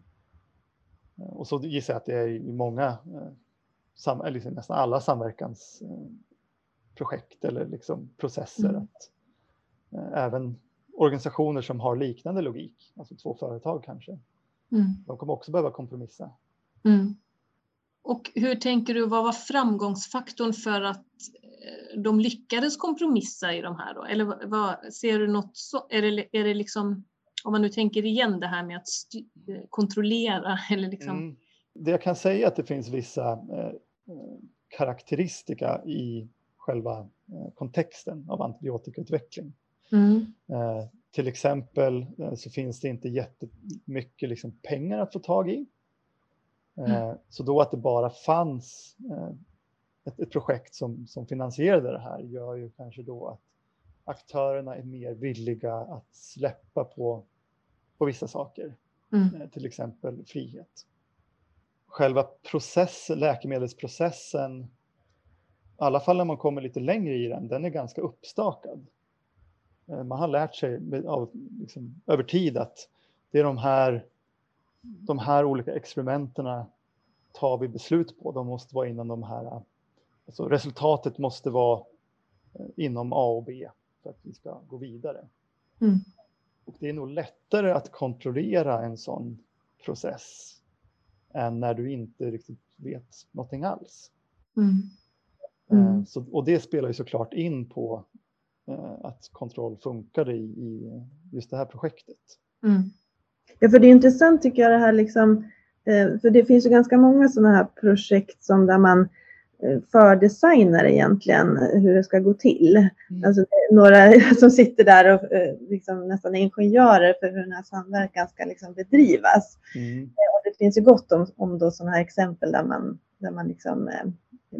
Och så gissar jag att det är i många, eh, eller liksom nästan alla samverkans projekt eller liksom processer. Mm. Att, eh, även organisationer som har liknande logik, alltså två företag kanske, mm. de kommer också behöva kompromissa. Mm. Och hur tänker du, vad var framgångsfaktorn för att eh, de lyckades kompromissa i de här då? Eller vad, ser du något så, är det, är det liksom, om man nu tänker igen det här med att eh, kontrollera eller liksom? Mm. Det jag kan säga är att det finns vissa eh, karaktäristika i själva eh, kontexten av antibiotikautveckling. Mm. Eh, till exempel eh, så finns det inte jättemycket liksom pengar att få tag i. Mm. Så då att det bara fanns ett, ett projekt som, som finansierade det här gör ju kanske då att aktörerna är mer villiga att släppa på, på vissa saker, Mm. eh, till exempel frihet. Själva processen, läkemedelsprocessen, i alla fall när man kommer lite längre i den, den är ganska uppstakad. Eh, Man har lärt sig av, liksom, över tid att det är de här, de här olika experimenterna tar vi beslut på. De måste vara inom de här, alltså resultatet måste vara eh, inom A och B för att vi ska gå vidare. Mm. Och det är nog lättare att kontrollera en sån process än när du inte riktigt vet någonting alls. Mm. Eh, Mm. Så, och det spelar ju såklart in på eh, att kontroll funkade i, i just det här projektet. Mm. Ja, för det är intressant tycker jag det här liksom, för det finns ju ganska många sådana här projekt som där man eh, fördesignar egentligen hur det ska gå till. Mm. Alltså några som sitter där och eh, liksom nästan är ingenjörer för hur den här samverkan ska liksom bedrivas. Mm. Och det finns ju gott om, om då sådana här exempel där man, där man liksom, eh,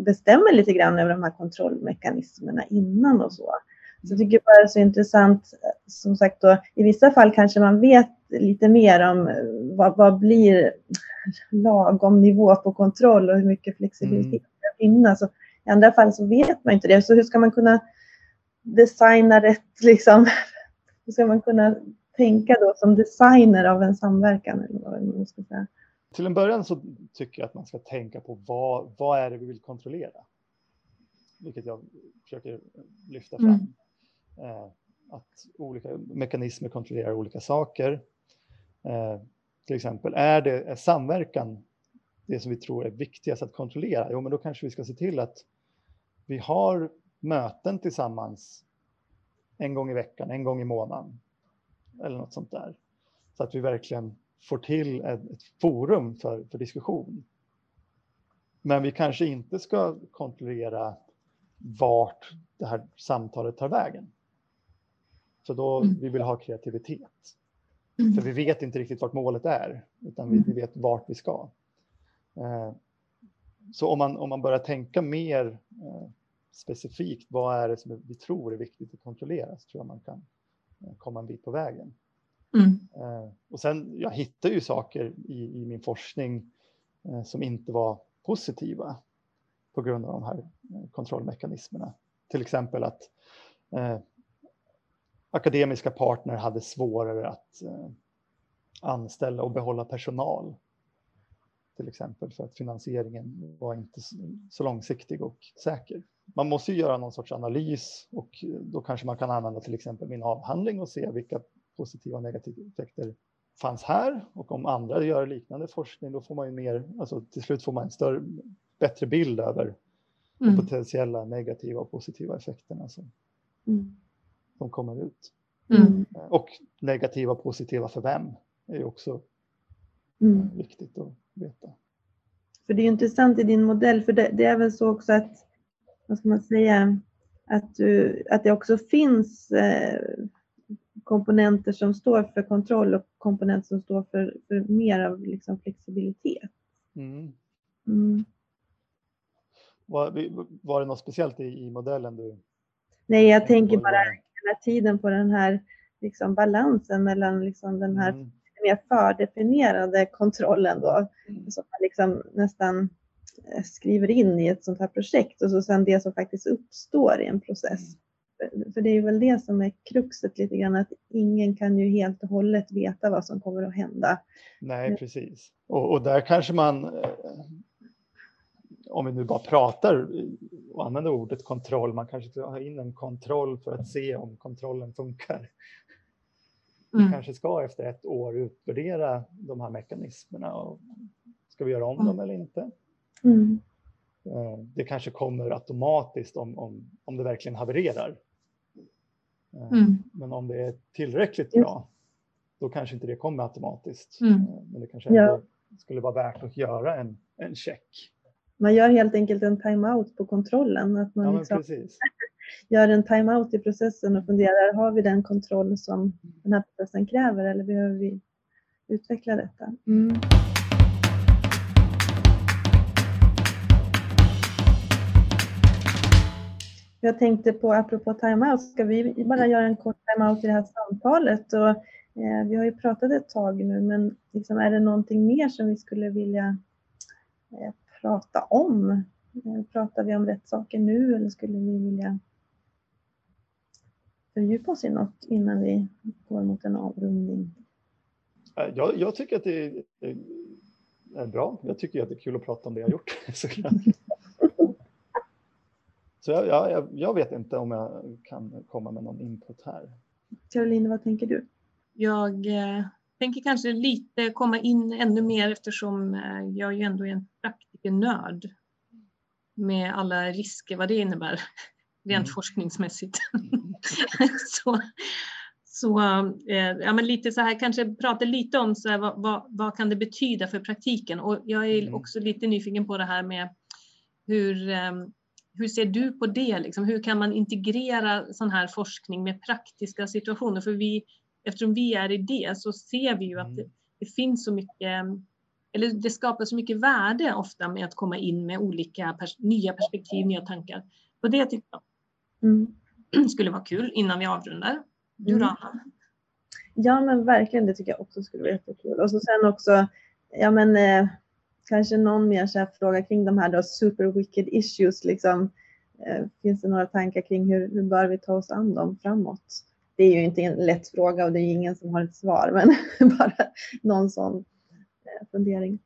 bestämmer lite grann över de här kontrollmekanismerna innan och så. Så jag tycker bara det är så intressant, eh, som sagt då, i vissa fall kanske man vet lite mer om eh, vad, vad blir lagom nivå på kontroll och hur mycket flexibilitet Mm. Finnas. Och I andra fall så vet man inte det. Så hur ska man kunna designa rätt, liksom, hur ska man kunna tänka då som designer av en samverkan? Eller vad man ska säga. Till en början så tycker jag att man ska tänka på vad, vad är det vi vill kontrollera? Vilket jag försöker lyfta fram. Mm. Eh, att olika mekanismer kontrollerar olika saker. Eh, till exempel, är, det, är samverkan det som vi tror är viktigast att kontrollera? Jo, men då kanske vi ska se till att vi har möten tillsammans en gång i veckan, en gång i månaden eller något sånt där. Så att vi verkligen får till ett, ett forum för, för diskussion. Men vi kanske inte ska kontrollera vart det här samtalet tar vägen. För då Mm. vi vill ha kreativitet. Mm. För vi vet inte riktigt vart målet är, utan vi, vi vet vart vi ska. Eh, så om man, om man börjar tänka mer eh, specifikt, vad är det som vi tror är viktigt att kontrollera, så tror jag man kan eh, komma en bit på vägen. Mm. Och sen, jag hittar ju saker i, i min forskning som inte var positiva på grund av de här kontrollmekanismerna. Till exempel att eh, akademiska partner hade svårare att eh, anställa och behålla personal. Till exempel för att finansieringen var inte så, långsiktig och säker. Man måste ju göra någon sorts analys och då kanske man kan använda till exempel min avhandling och se vilka positiva och negativa effekter fanns här och om andra gör liknande forskning då får man ju mer, alltså till slut får man en större, bättre bild över de Mm. potentiella negativa och positiva effekterna som, Mm. som kommer ut. Mm. Och negativa och positiva för vem är ju också Mm. viktigt att veta. För det är intressant i din modell, för det, det är väl så också att, vad ska man säga, att, du, att det också finns eh, komponenter som står för kontroll och komponenter som står för, för mer av liksom flexibilitet. Mm. Mm. Var, var det något speciellt i, i modellen du? Nej, jag tänker bara hela tiden på den här liksom, balansen mellan liksom, den här Mm. Mer fördefinierade kontrollen då, Mm. som man liksom nästan eh, skriver in i ett sånt här projekt och så sen det som faktiskt uppstår i en process. För- För det är väl det som är kruxet lite grann, att ingen kan ju helt och hållet veta vad som kommer att hända. Nej, precis. Och, och där kanske man, eh, om vi nu bara pratar och använder ordet kontroll, man kanske ska ha in en kontroll för att se om kontrollen funkar. Vi Mm. kanske ska efter ett år utvärdera de här mekanismerna och ska vi göra om Mm. dem eller inte? Mm. Eh, Det kanske kommer automatiskt om, om, om det verkligen havererar. Eh, Mm. Men om det är tillräckligt bra, då kanske inte det kommer automatiskt. Mm. Eh, Men det kanske Ja. skulle vara värt att göra en, en check. Man gör helt enkelt en time-out på kontrollen. Att man Ja, liksom precis. gör en time-out i processen och funderar, har vi den kontroll som den här processen kräver eller behöver vi utveckla detta? Mm. Jag tänkte på, apropå timeout, ska vi bara göra en kort timeout i det här samtalet? Och, eh, vi har ju pratat ett tag nu, men liksom, är det någonting mer som vi skulle vilja eh, prata om? Eh, pratar vi om rätt saker nu eller skulle vi vilja fördjupa oss i något innan vi går mot en avrundning? Eh, jag, jag tycker att det är, är, bra. Jag tycker att det är kul att prata om det jag gjort. Så jag, jag, jag, vet inte om jag kan komma med någon input här. Caroline, vad tänker du? Jag eh, tänker kanske lite komma in ännu mer eftersom eh, jag ju ändå är en praktikernörd med alla risker vad det innebär rent mm. forskningsmässigt. så så eh, ja, men lite så här, kanske prata lite om så här, vad, vad, vad, kan det betyda för praktiken? Och jag är mm. också lite nyfiken på det här med hur, eh, hur ser du på det? Liksom? Hur kan man integrera sån här forskning med praktiska situationer? För vi, eftersom vi är i det så ser vi ju att det, mm. det finns så mycket eller det skapar så mycket värde ofta med att komma in med olika pers nya perspektiv, nya tankar. Och det tycker jag mm. skulle vara kul innan vi avrundar. Du då, mm. Anna? Ja, men verkligen. Det tycker jag också skulle vara jättekul. Och så sen också, ja men eh, kanske någon mer så fråga kring de här då super wicked issues. Liksom. Eh, finns det några tankar kring hur, hur bör vi ta oss an dem framåt? Det är ju inte en lätt fråga och det är ingen som har ett svar, men bara någon sån eh, fundering.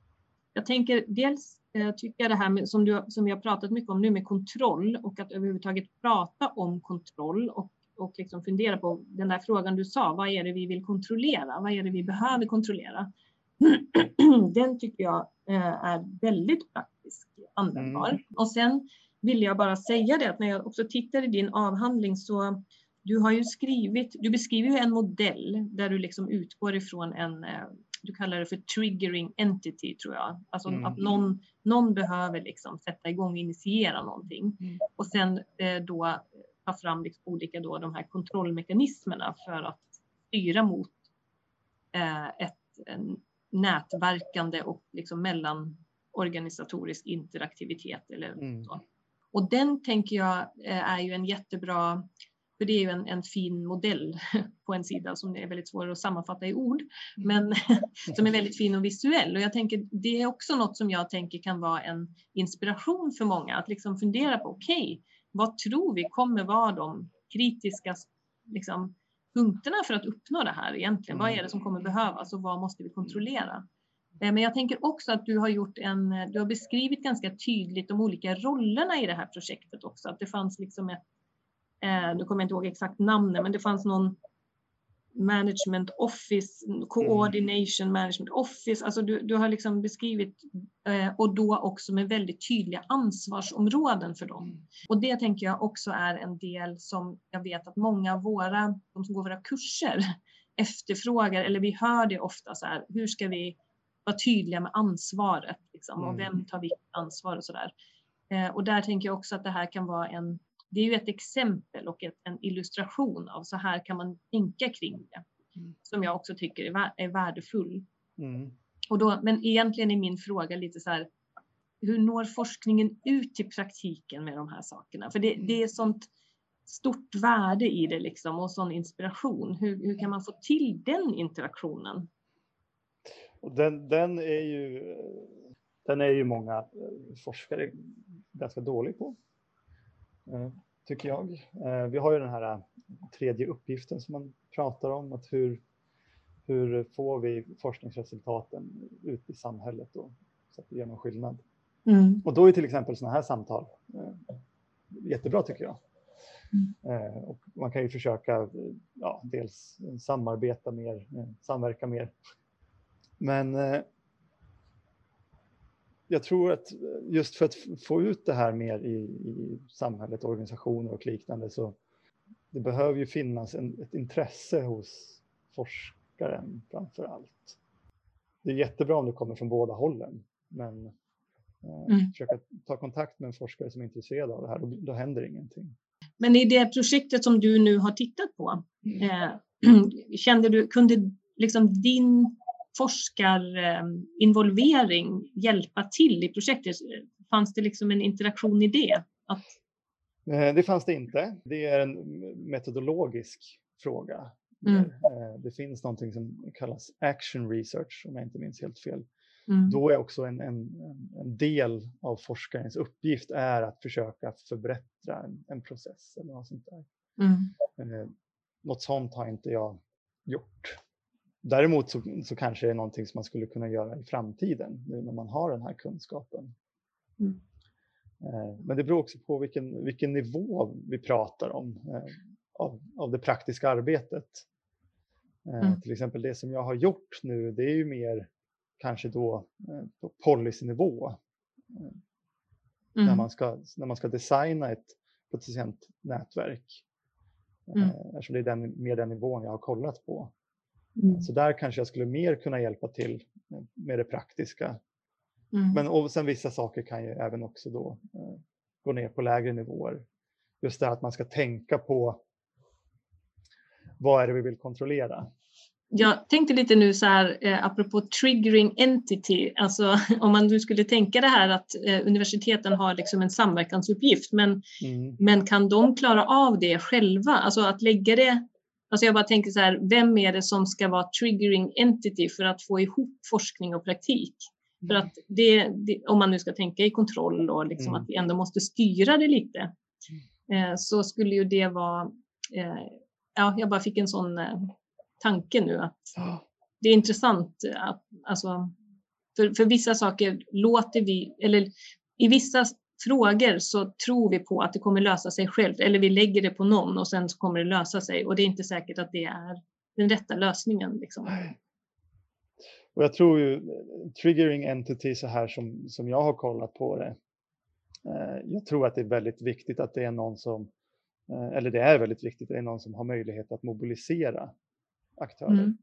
Jag tänker dels tycker jag det här med, som, du, som vi har pratat mycket om nu med kontroll och att överhuvudtaget prata om kontroll och och liksom fundera på den där frågan du sa, vad är det vi vill kontrollera? Vad är det vi behöver kontrollera? den tycker jag eh, är väldigt praktisk användbar. Mm. Och sen vill jag bara säga det att när jag också tittar i din avhandling så du har ju skrivit, du beskriver ju en modell där du liksom utgår ifrån en, eh, du kallar det för triggering entity tror jag. Alltså mm. att någon, någon behöver liksom sätta igång och initiera någonting. Mm. Och sen eh, då ta fram liksom olika då, de här kontrollmekanismerna för att styra mot eh, ett nätverkande och liksom mellanorganisatorisk interaktivitet. Eller mm. så. Och den tänker jag eh, är ju en jättebra, för det är ju en, en, fin modell på en sida som är väldigt svår att sammanfatta i ord, mm. men som är väldigt fin och visuell. Och jag tänker det är också något som jag tänker kan vara en inspiration för många att liksom fundera på, okej, okay, vad tror vi kommer vara de kritiska liksom, punkterna för att uppnå det här egentligen? Vad är det som kommer behövas och vad måste vi kontrollera? Eh, men jag tänker också att du har gjort en, du har beskrivit ganska tydligt de olika rollerna i det här projektet också. Att det fanns liksom ett, eh, nu kommer jag inte ihåg exakt namnet, men det fanns någon management office, coordination management office. Alltså du, du har liksom beskrivit eh, och då också med väldigt tydliga ansvarsområden för dem. Mm. Och det tänker jag också är en del som jag vet att många av våra, de som går våra kurser efterfrågar, eller vi hör det ofta så här, hur ska vi vara tydliga med ansvaret liksom, och vem mm. tar vilket ansvar och så där. Eh, och där tänker jag också att det här kan vara en det är ju ett exempel och ett, en illustration av så här kan man tänka kring det. Mm. Som jag också tycker är, är värdefull. Mm. Och då, men egentligen är min fråga lite så här, hur når forskningen ut till praktiken med de här sakerna? För det, det är sånt stort värde i det liksom och sån inspiration. Hur, hur kan man få till den interaktionen? Den, den, är ju, den är ju många forskare ganska dåliga på. Eh, tycker jag. Eh, vi har ju den här eh, tredje uppgiften som man pratar om, att hur, hur får vi forskningsresultaten ut i samhället och så att det gör någon skillnad. Mm. Och då är till exempel sådana här samtal jättebra tycker jag. Mm. Och man kan ju försöka ja, dels samarbeta mer, samverka mer. Men jag tror att just för att få ut det här mer i, i samhället, organisationer och liknande så det behöver ju finnas en, ett intresse hos forskaren framför allt. Det är jättebra om det kommer från båda hållen, men eh, mm. försöka ta kontakt med en forskare som är intresserad av det här, då, då händer ingenting. Men i det projektet som du nu har tittat på, mm. eh, kände du, kunde liksom din forskarinvolvering hjälpa till i projektet? Fanns det liksom en interaktion i det? Att Eh, det fanns det inte. Det är en metodologisk fråga. Mm. Eh, det finns någonting som kallas action research, om jag inte minns helt fel. Mm. Då är också en, en, en del av forskarens uppgift är att försöka förbättra en, en process eller något sånt där. Mm. Eh, något sånt har inte jag gjort. Däremot så, så kanske det är någonting som man skulle kunna göra i framtiden nu när man har den här kunskapen. Mm. Eh, men det beror också på vilken, vilken nivå vi pratar om eh, av, av det praktiska arbetet. Eh, Mm. Till exempel det som jag har gjort nu, det är ju mer kanske då på policynivå. När, Mm. man ska, när man ska designa ett producentnätverk. Mm. Eh, Eftersom det är den, mer den nivån jag har kollat på. Mm. Så där kanske jag skulle mer kunna hjälpa till med det praktiska. Mm. Men och sen vissa saker kan ju även också då eh, gå ner på lägre nivåer. Just det att man ska tänka på vad är det vi vill kontrollera? Jag tänkte lite nu så här eh, apropå triggering entity, alltså om man nu skulle tänka det här att eh, universiteten har liksom en samverkansuppgift, men, Mm. men kan de klara av det själva? Alltså att lägga det, alltså jag bara tänker så här, vem är det som ska vara triggering entity för att få ihop forskning och praktik? För att det, det om man nu ska tänka i kontroll och liksom Mm. att vi ändå måste styra det lite, eh, så skulle ju det vara, eh, ja, jag bara fick en sån eh, tanke nu att det är intressant att alltså, för, för vissa saker låter vi, eller i vissa frågor så tror vi på att det kommer lösa sig självt eller vi lägger det på någon och sen så kommer det lösa sig och det är inte säkert att det är den rätta lösningen. Liksom. Och jag tror ju triggering entity så här som, som jag har kollat på det. Eh, jag tror att det är väldigt viktigt att det är någon som, eh, eller det är väldigt viktigt, att det är någon som har möjlighet att mobilisera aktörer. Mm.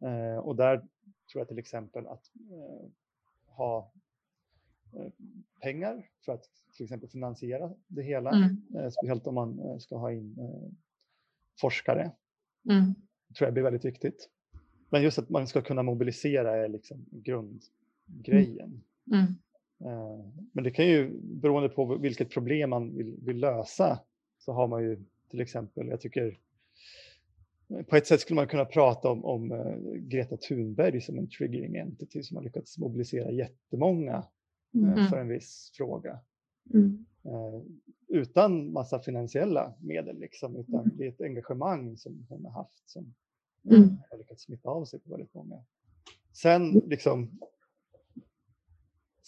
Mm. Eh, och där tror jag till exempel att ha pengar för att till exempel finansiera det hela. Mm. Eh, speciellt om man eh, ska ha in eh, forskare. Mm. tror jag blir väldigt viktigt. Men just att man ska kunna mobilisera är liksom grundgrejen. Mm. Eh, Men det kan ju, beroende på vilket problem man vill, vill lösa, så har man ju till exempel, jag tycker, på ett sätt skulle man kunna prata om, om Greta Thunberg som en triggering entity som har lyckats mobilisera jättemånga Mm. för en viss fråga. Mm. Eh, utan massa finansiella medel, liksom, utan det är ett engagemang som hon har haft som Mm. har lyckats smitta av sig på väldigt många. Sen liksom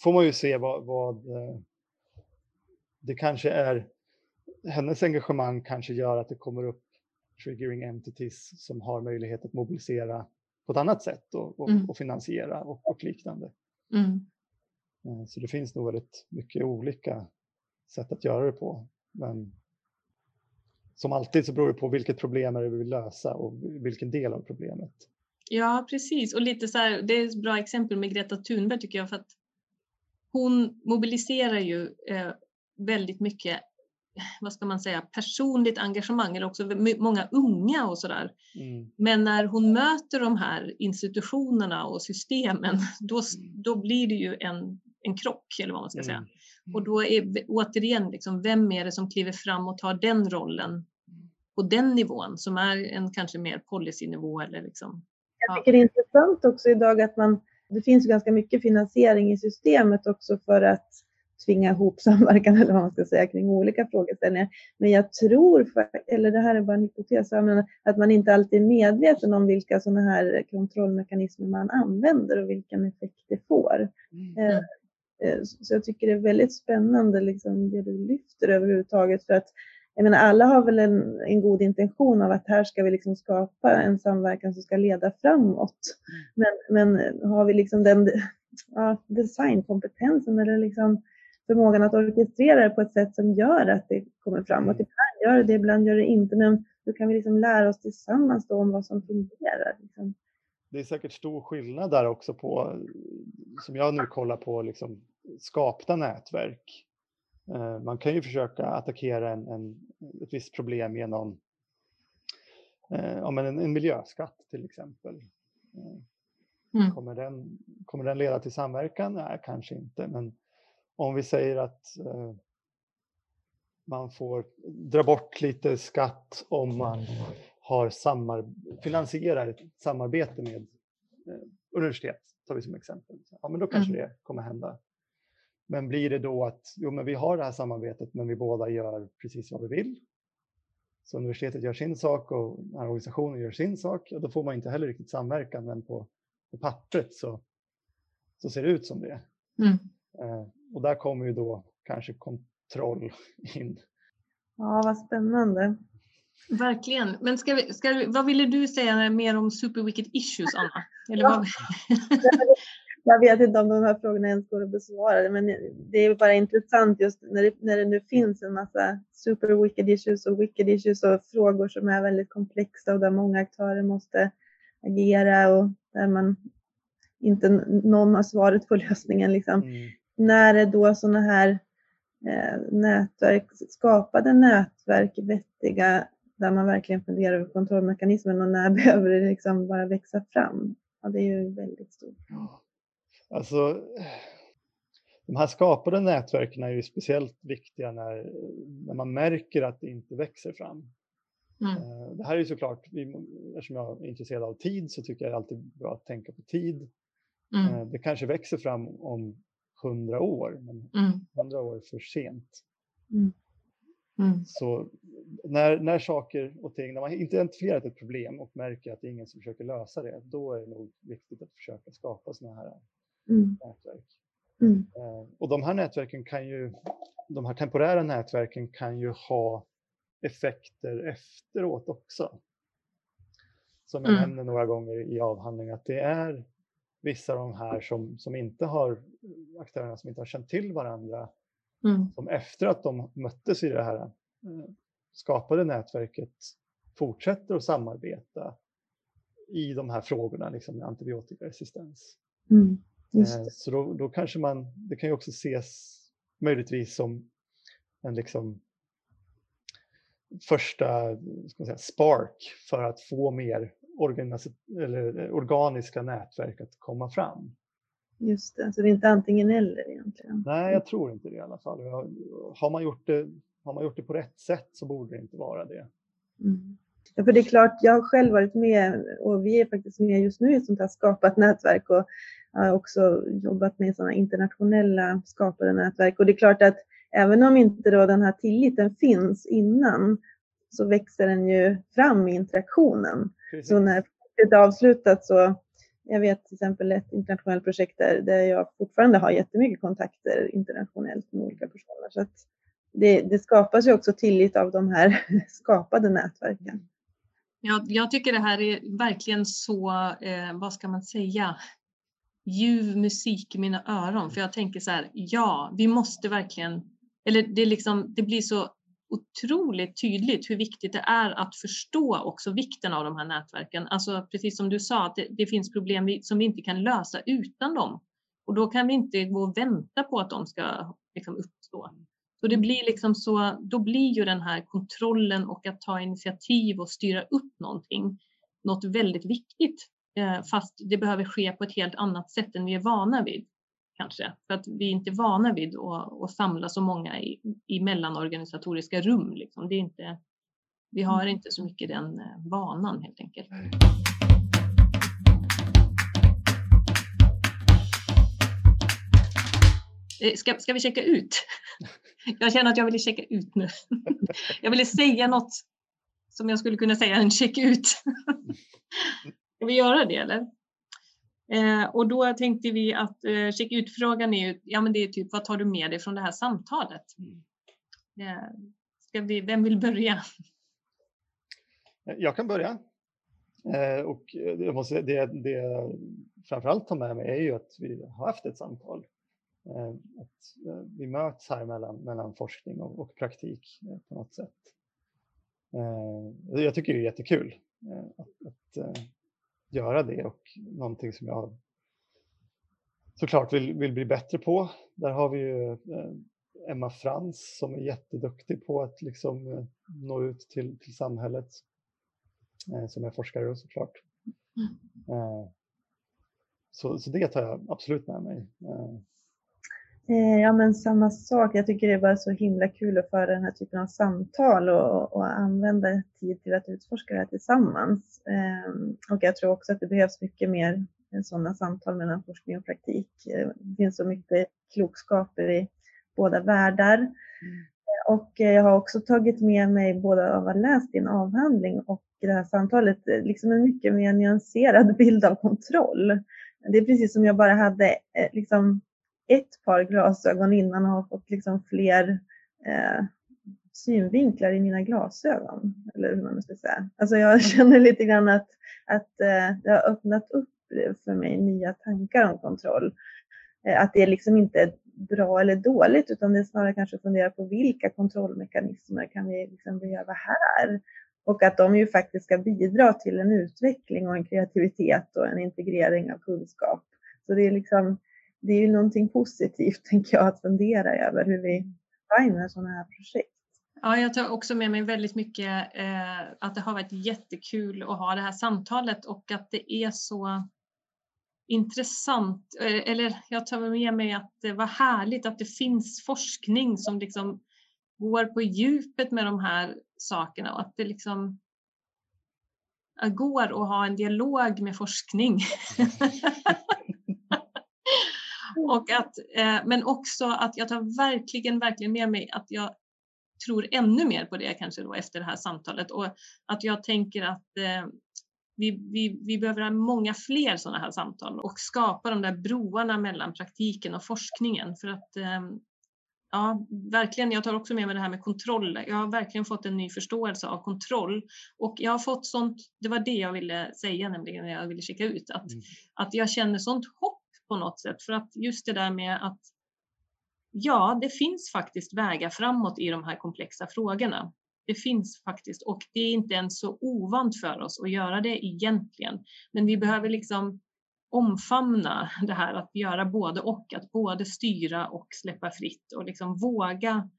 får man ju se vad, vad eh, det kanske är. Hennes engagemang kanske gör att det kommer upp triggering entities som har möjlighet att mobilisera på ett annat sätt och, och, Mm. och finansiera och, och liknande. Mm. Eh, Så det finns nog väldigt mycket olika sätt att göra det på. Men som alltid så beror det på vilket problem är det vi vill lösa och vilken del av problemet. Ja, precis. Och lite så här, det är ett bra exempel med Greta Thunberg tycker jag för att hon mobiliserar ju eh, väldigt mycket, vad ska man säga, personligt engagemang eller också många unga och sådär. Mm. Men när hon möter de här institutionerna och systemen, då, s- då blir det ju en, en krock eller vad man ska säga. Mm. Och då är återigen, liksom, vem är det som kliver fram och tar den rollen på den nivån som är en kanske mer policynivå eller liksom. Jag tycker det är intressant också idag att man, det finns ganska mycket finansiering i systemet också för att tvinga ihop samverkan eller vad man ska säga kring olika frågeställningar. Men jag tror, för, eller det här är bara en hypotes, att man inte alltid är medveten om vilka sådana här kontrollmekanismer man använder och vilken effekt det får. Eh, eh, Så jag tycker det är väldigt spännande liksom, det du lyfter överhuvudtaget för att jag menar, alla har väl en, en god intention av att här ska vi liksom skapa en samverkan som ska leda framåt. Men, men har vi liksom den ja, designkompetensen eller liksom förmågan att orkestrera det på ett sätt som gör att det kommer framåt. Mm. Ibland gör det det, ibland gör det inte. Men hur kan vi liksom lära oss tillsammans om vad som fungerar? Liksom? Det är säkert stor skillnad där också på, som jag nu kollar på, liksom, skapta nätverk. Eh, Man kan ju försöka attackera en, en, ett visst problem genom eh, ja, men en, en miljöskatt till exempel. Eh, Mm. Kommer den, kommer den leda till samverkan? Nej, kanske inte. Men om vi säger att eh, man får dra bort lite skatt om man har samar finansierar ett samarbete med eh, universitet, tar vi som exempel. Ja, men då kanske mm. det kommer hända. Men blir det då att jo, men vi har det här samarbetet, men vi båda gör precis vad vi vill. Så universitetet gör sin sak och den här organisationen gör sin sak. Och då får man inte heller riktigt samverkan, men på, på pappret så, så ser det ut som det. Mm. Eh, och där kommer ju då kanske kontroll in. Ja, vad spännande. Verkligen. Men ska vi, ska vi, vad ville du säga mer om Super Wicked Issues, Anna? Eller vad... Jag vet inte om de här frågorna ens går att besvara, men det är bara intressant just när det, när det nu finns en massa super wicked issues och wicked issues och frågor som är väldigt komplexa och där många aktörer måste agera och där man inte någon har svaret på lösningen. Liksom. Mm. När är då sådana här eh, nätverk, skapade nätverk vettiga där man verkligen funderar över kontrollmekanismen och när behöver det liksom bara växa fram? Ja, det är ju väldigt stort. Alltså, de här skapade nätverken är ju speciellt viktiga när, när man märker att det inte växer fram. Mm. Eh, det här är ju såklart, eftersom jag är intresserad av tid så tycker jag det är alltid bra att tänka på tid. Mm. Eh, det kanske växer fram om hundra år, men mm. hundra år är för sent. Mm. Mm. Så när, när saker och ting, när man identifierat ett problem och märker att det är ingen som försöker lösa det, då är det nog viktigt att försöka skapa sådana här mm. nätverk. Mm. Eh, och de här nätverken kan ju, de här temporära nätverken kan ju ha effekter efteråt också. Som jag mm. nämner några gånger i avhandlingen, att det är vissa av de här som, som inte har, aktörerna som inte har känt till varandra, mm. som efter att de möttes i det här eh, skapade nätverket fortsätter att samarbeta i de här frågorna, liksom med antibiotikaresistens. Mm. Eh, så då, då, kanske man, det kan ju också ses möjligtvis som en liksom första ska säga, spark för att få mer eller, organiska nätverk att komma fram. Just det, så det är inte antingen eller egentligen? Nej, jag tror inte det i alla fall. Har man gjort det, har man gjort det på rätt sätt så borde det inte vara det. Mm. Ja, för det är klart, jag har själv varit med och vi är faktiskt med just nu i ett sånt här skapat nätverk och har också jobbat med sådana internationella skapade nätverk. Och det är klart att även om inte då den här tilliten finns innan så växer den ju fram i interaktionen. Precis. Så när projektet är avslutat så, jag vet till exempel ett internationellt projekt där, där jag fortfarande har jättemycket kontakter internationellt med olika personer. Så det, det skapas ju också tillit av de här skapade nätverken. Jag, jag tycker det här är verkligen så, eh, vad ska man säga, ljuv musik i mina öron. För jag tänker så här, ja, vi måste verkligen, eller det, liksom, det blir så otroligt tydligt hur viktigt det är att förstå också vikten av de här nätverken. Alltså precis som du sa, att det, det finns problem vi, som vi inte kan lösa utan dem. Och då kan vi inte gå och vänta på att de ska liksom, uppstå. Så det blir liksom så, då blir ju den här kontrollen och att ta initiativ och styra upp någonting något väldigt viktigt. Eh, fast det behöver ske på ett helt annat sätt än vi är vana vid. Kanske för att vi är inte vana vid att, att samla så många i, i mellanorganisatoriska rum. Liksom. Det är inte, vi har mm. inte så mycket den eh, vanan helt enkelt. Eh, ska, ska vi checka ut? Jag känner att jag ville checka ut nu. Jag ville säga något som jag skulle kunna säga en check ut. Ska vi göra det eller? Eh, och då tänkte vi att eh, checka ut-frågan är ja men det är typ vad tar du med dig från det här samtalet? Eh, ska vi, vem vill börja? Jag kan börja. Eh, och jag måste, det, det jag framförallt tar med mig är ju att vi har haft ett samtal. Eh, att eh, vi möts här mellan, mellan forskning och, och praktik eh, på något sätt. Jag tycker det är jättekul att, att göra det och någonting som jag såklart vill, vill bli bättre på. Där har vi ju Emma Frans som är jätteduktig på att liksom nå ut till, till samhället som är forskare såklart. Mm. Så, så det tar jag absolut med mig. Eh, ja men samma sak. Jag tycker det är bara så himla kul att föra den här typen av samtal och, och använda tid till att utforska det här tillsammans. Ehm, och jag tror också att det behövs mycket mer sådana samtal mellan forskning och praktik. Eh, det finns så mycket klokskaper i båda världar. Mm. Och jag har också tagit med mig både av att ha läst din avhandling och det här samtalet, liksom en mycket mer nyanserad bild av kontroll. Det är precis som jag bara hade liksom ett par glasögon innan och har fått liksom fler eh, synvinklar i mina glasögon. Eller hur man ska säga. Alltså jag känner lite grann att, att eh, det har öppnat upp för mig nya tankar om kontroll. Eh, att det är liksom inte bra eller dåligt utan det är snarare kanske att fundera på vilka kontrollmekanismer kan vi liksom behöva här? Och att de ju faktiskt ska bidra till en utveckling och en kreativitet och en integrering av kunskap. Så det är liksom det är ju någonting positivt, tänker jag, att fundera över hur vi designar sådana här projekt. Ja, jag tar också med mig väldigt mycket eh, att det har varit jättekul att ha det här samtalet och att det är så intressant, eh, eller jag tar med mig att det var härligt att det finns forskning som liksom går på djupet med de här sakerna och att det liksom går att ha en dialog med forskning. Och att, eh, men också att jag tar verkligen, verkligen med mig att jag tror ännu mer på det kanske då efter det här samtalet och att jag tänker att eh, vi, vi, vi behöver ha många fler sådana här samtal och skapa de där broarna mellan praktiken och forskningen för att eh, Ja, verkligen. Jag tar också med mig det här med kontroll. Jag har verkligen fått en ny förståelse av kontroll och jag har fått sånt. Det var det jag ville säga, nämligen när jag ville skicka ut att, mm. att jag känner sånt hopp på något sätt. För att just det där med att ja, det finns faktiskt vägar framåt i de här komplexa frågorna. Det finns faktiskt och det är inte ens så ovant för oss att göra det egentligen. Men vi behöver liksom omfamna det här att göra både och, att både styra och släppa fritt och liksom våga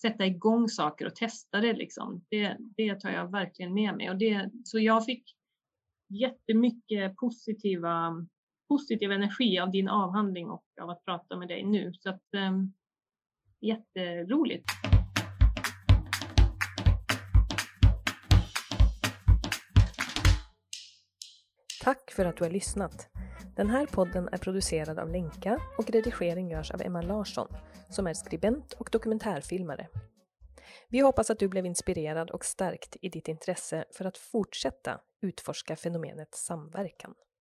sätta igång saker och testa det. Liksom. Det, det tar jag verkligen med mig. Och det, så jag fick jättemycket positiva positiv energi av din avhandling och av att prata med dig nu. Så att, eh, jätteroligt. Tack för att du har lyssnat. Den här podden är producerad av Lenka och redigering görs av Emma Larsson som är skribent och dokumentärfilmare. Vi hoppas att du blev inspirerad och stärkt i ditt intresse för att fortsätta utforska fenomenet samverkan.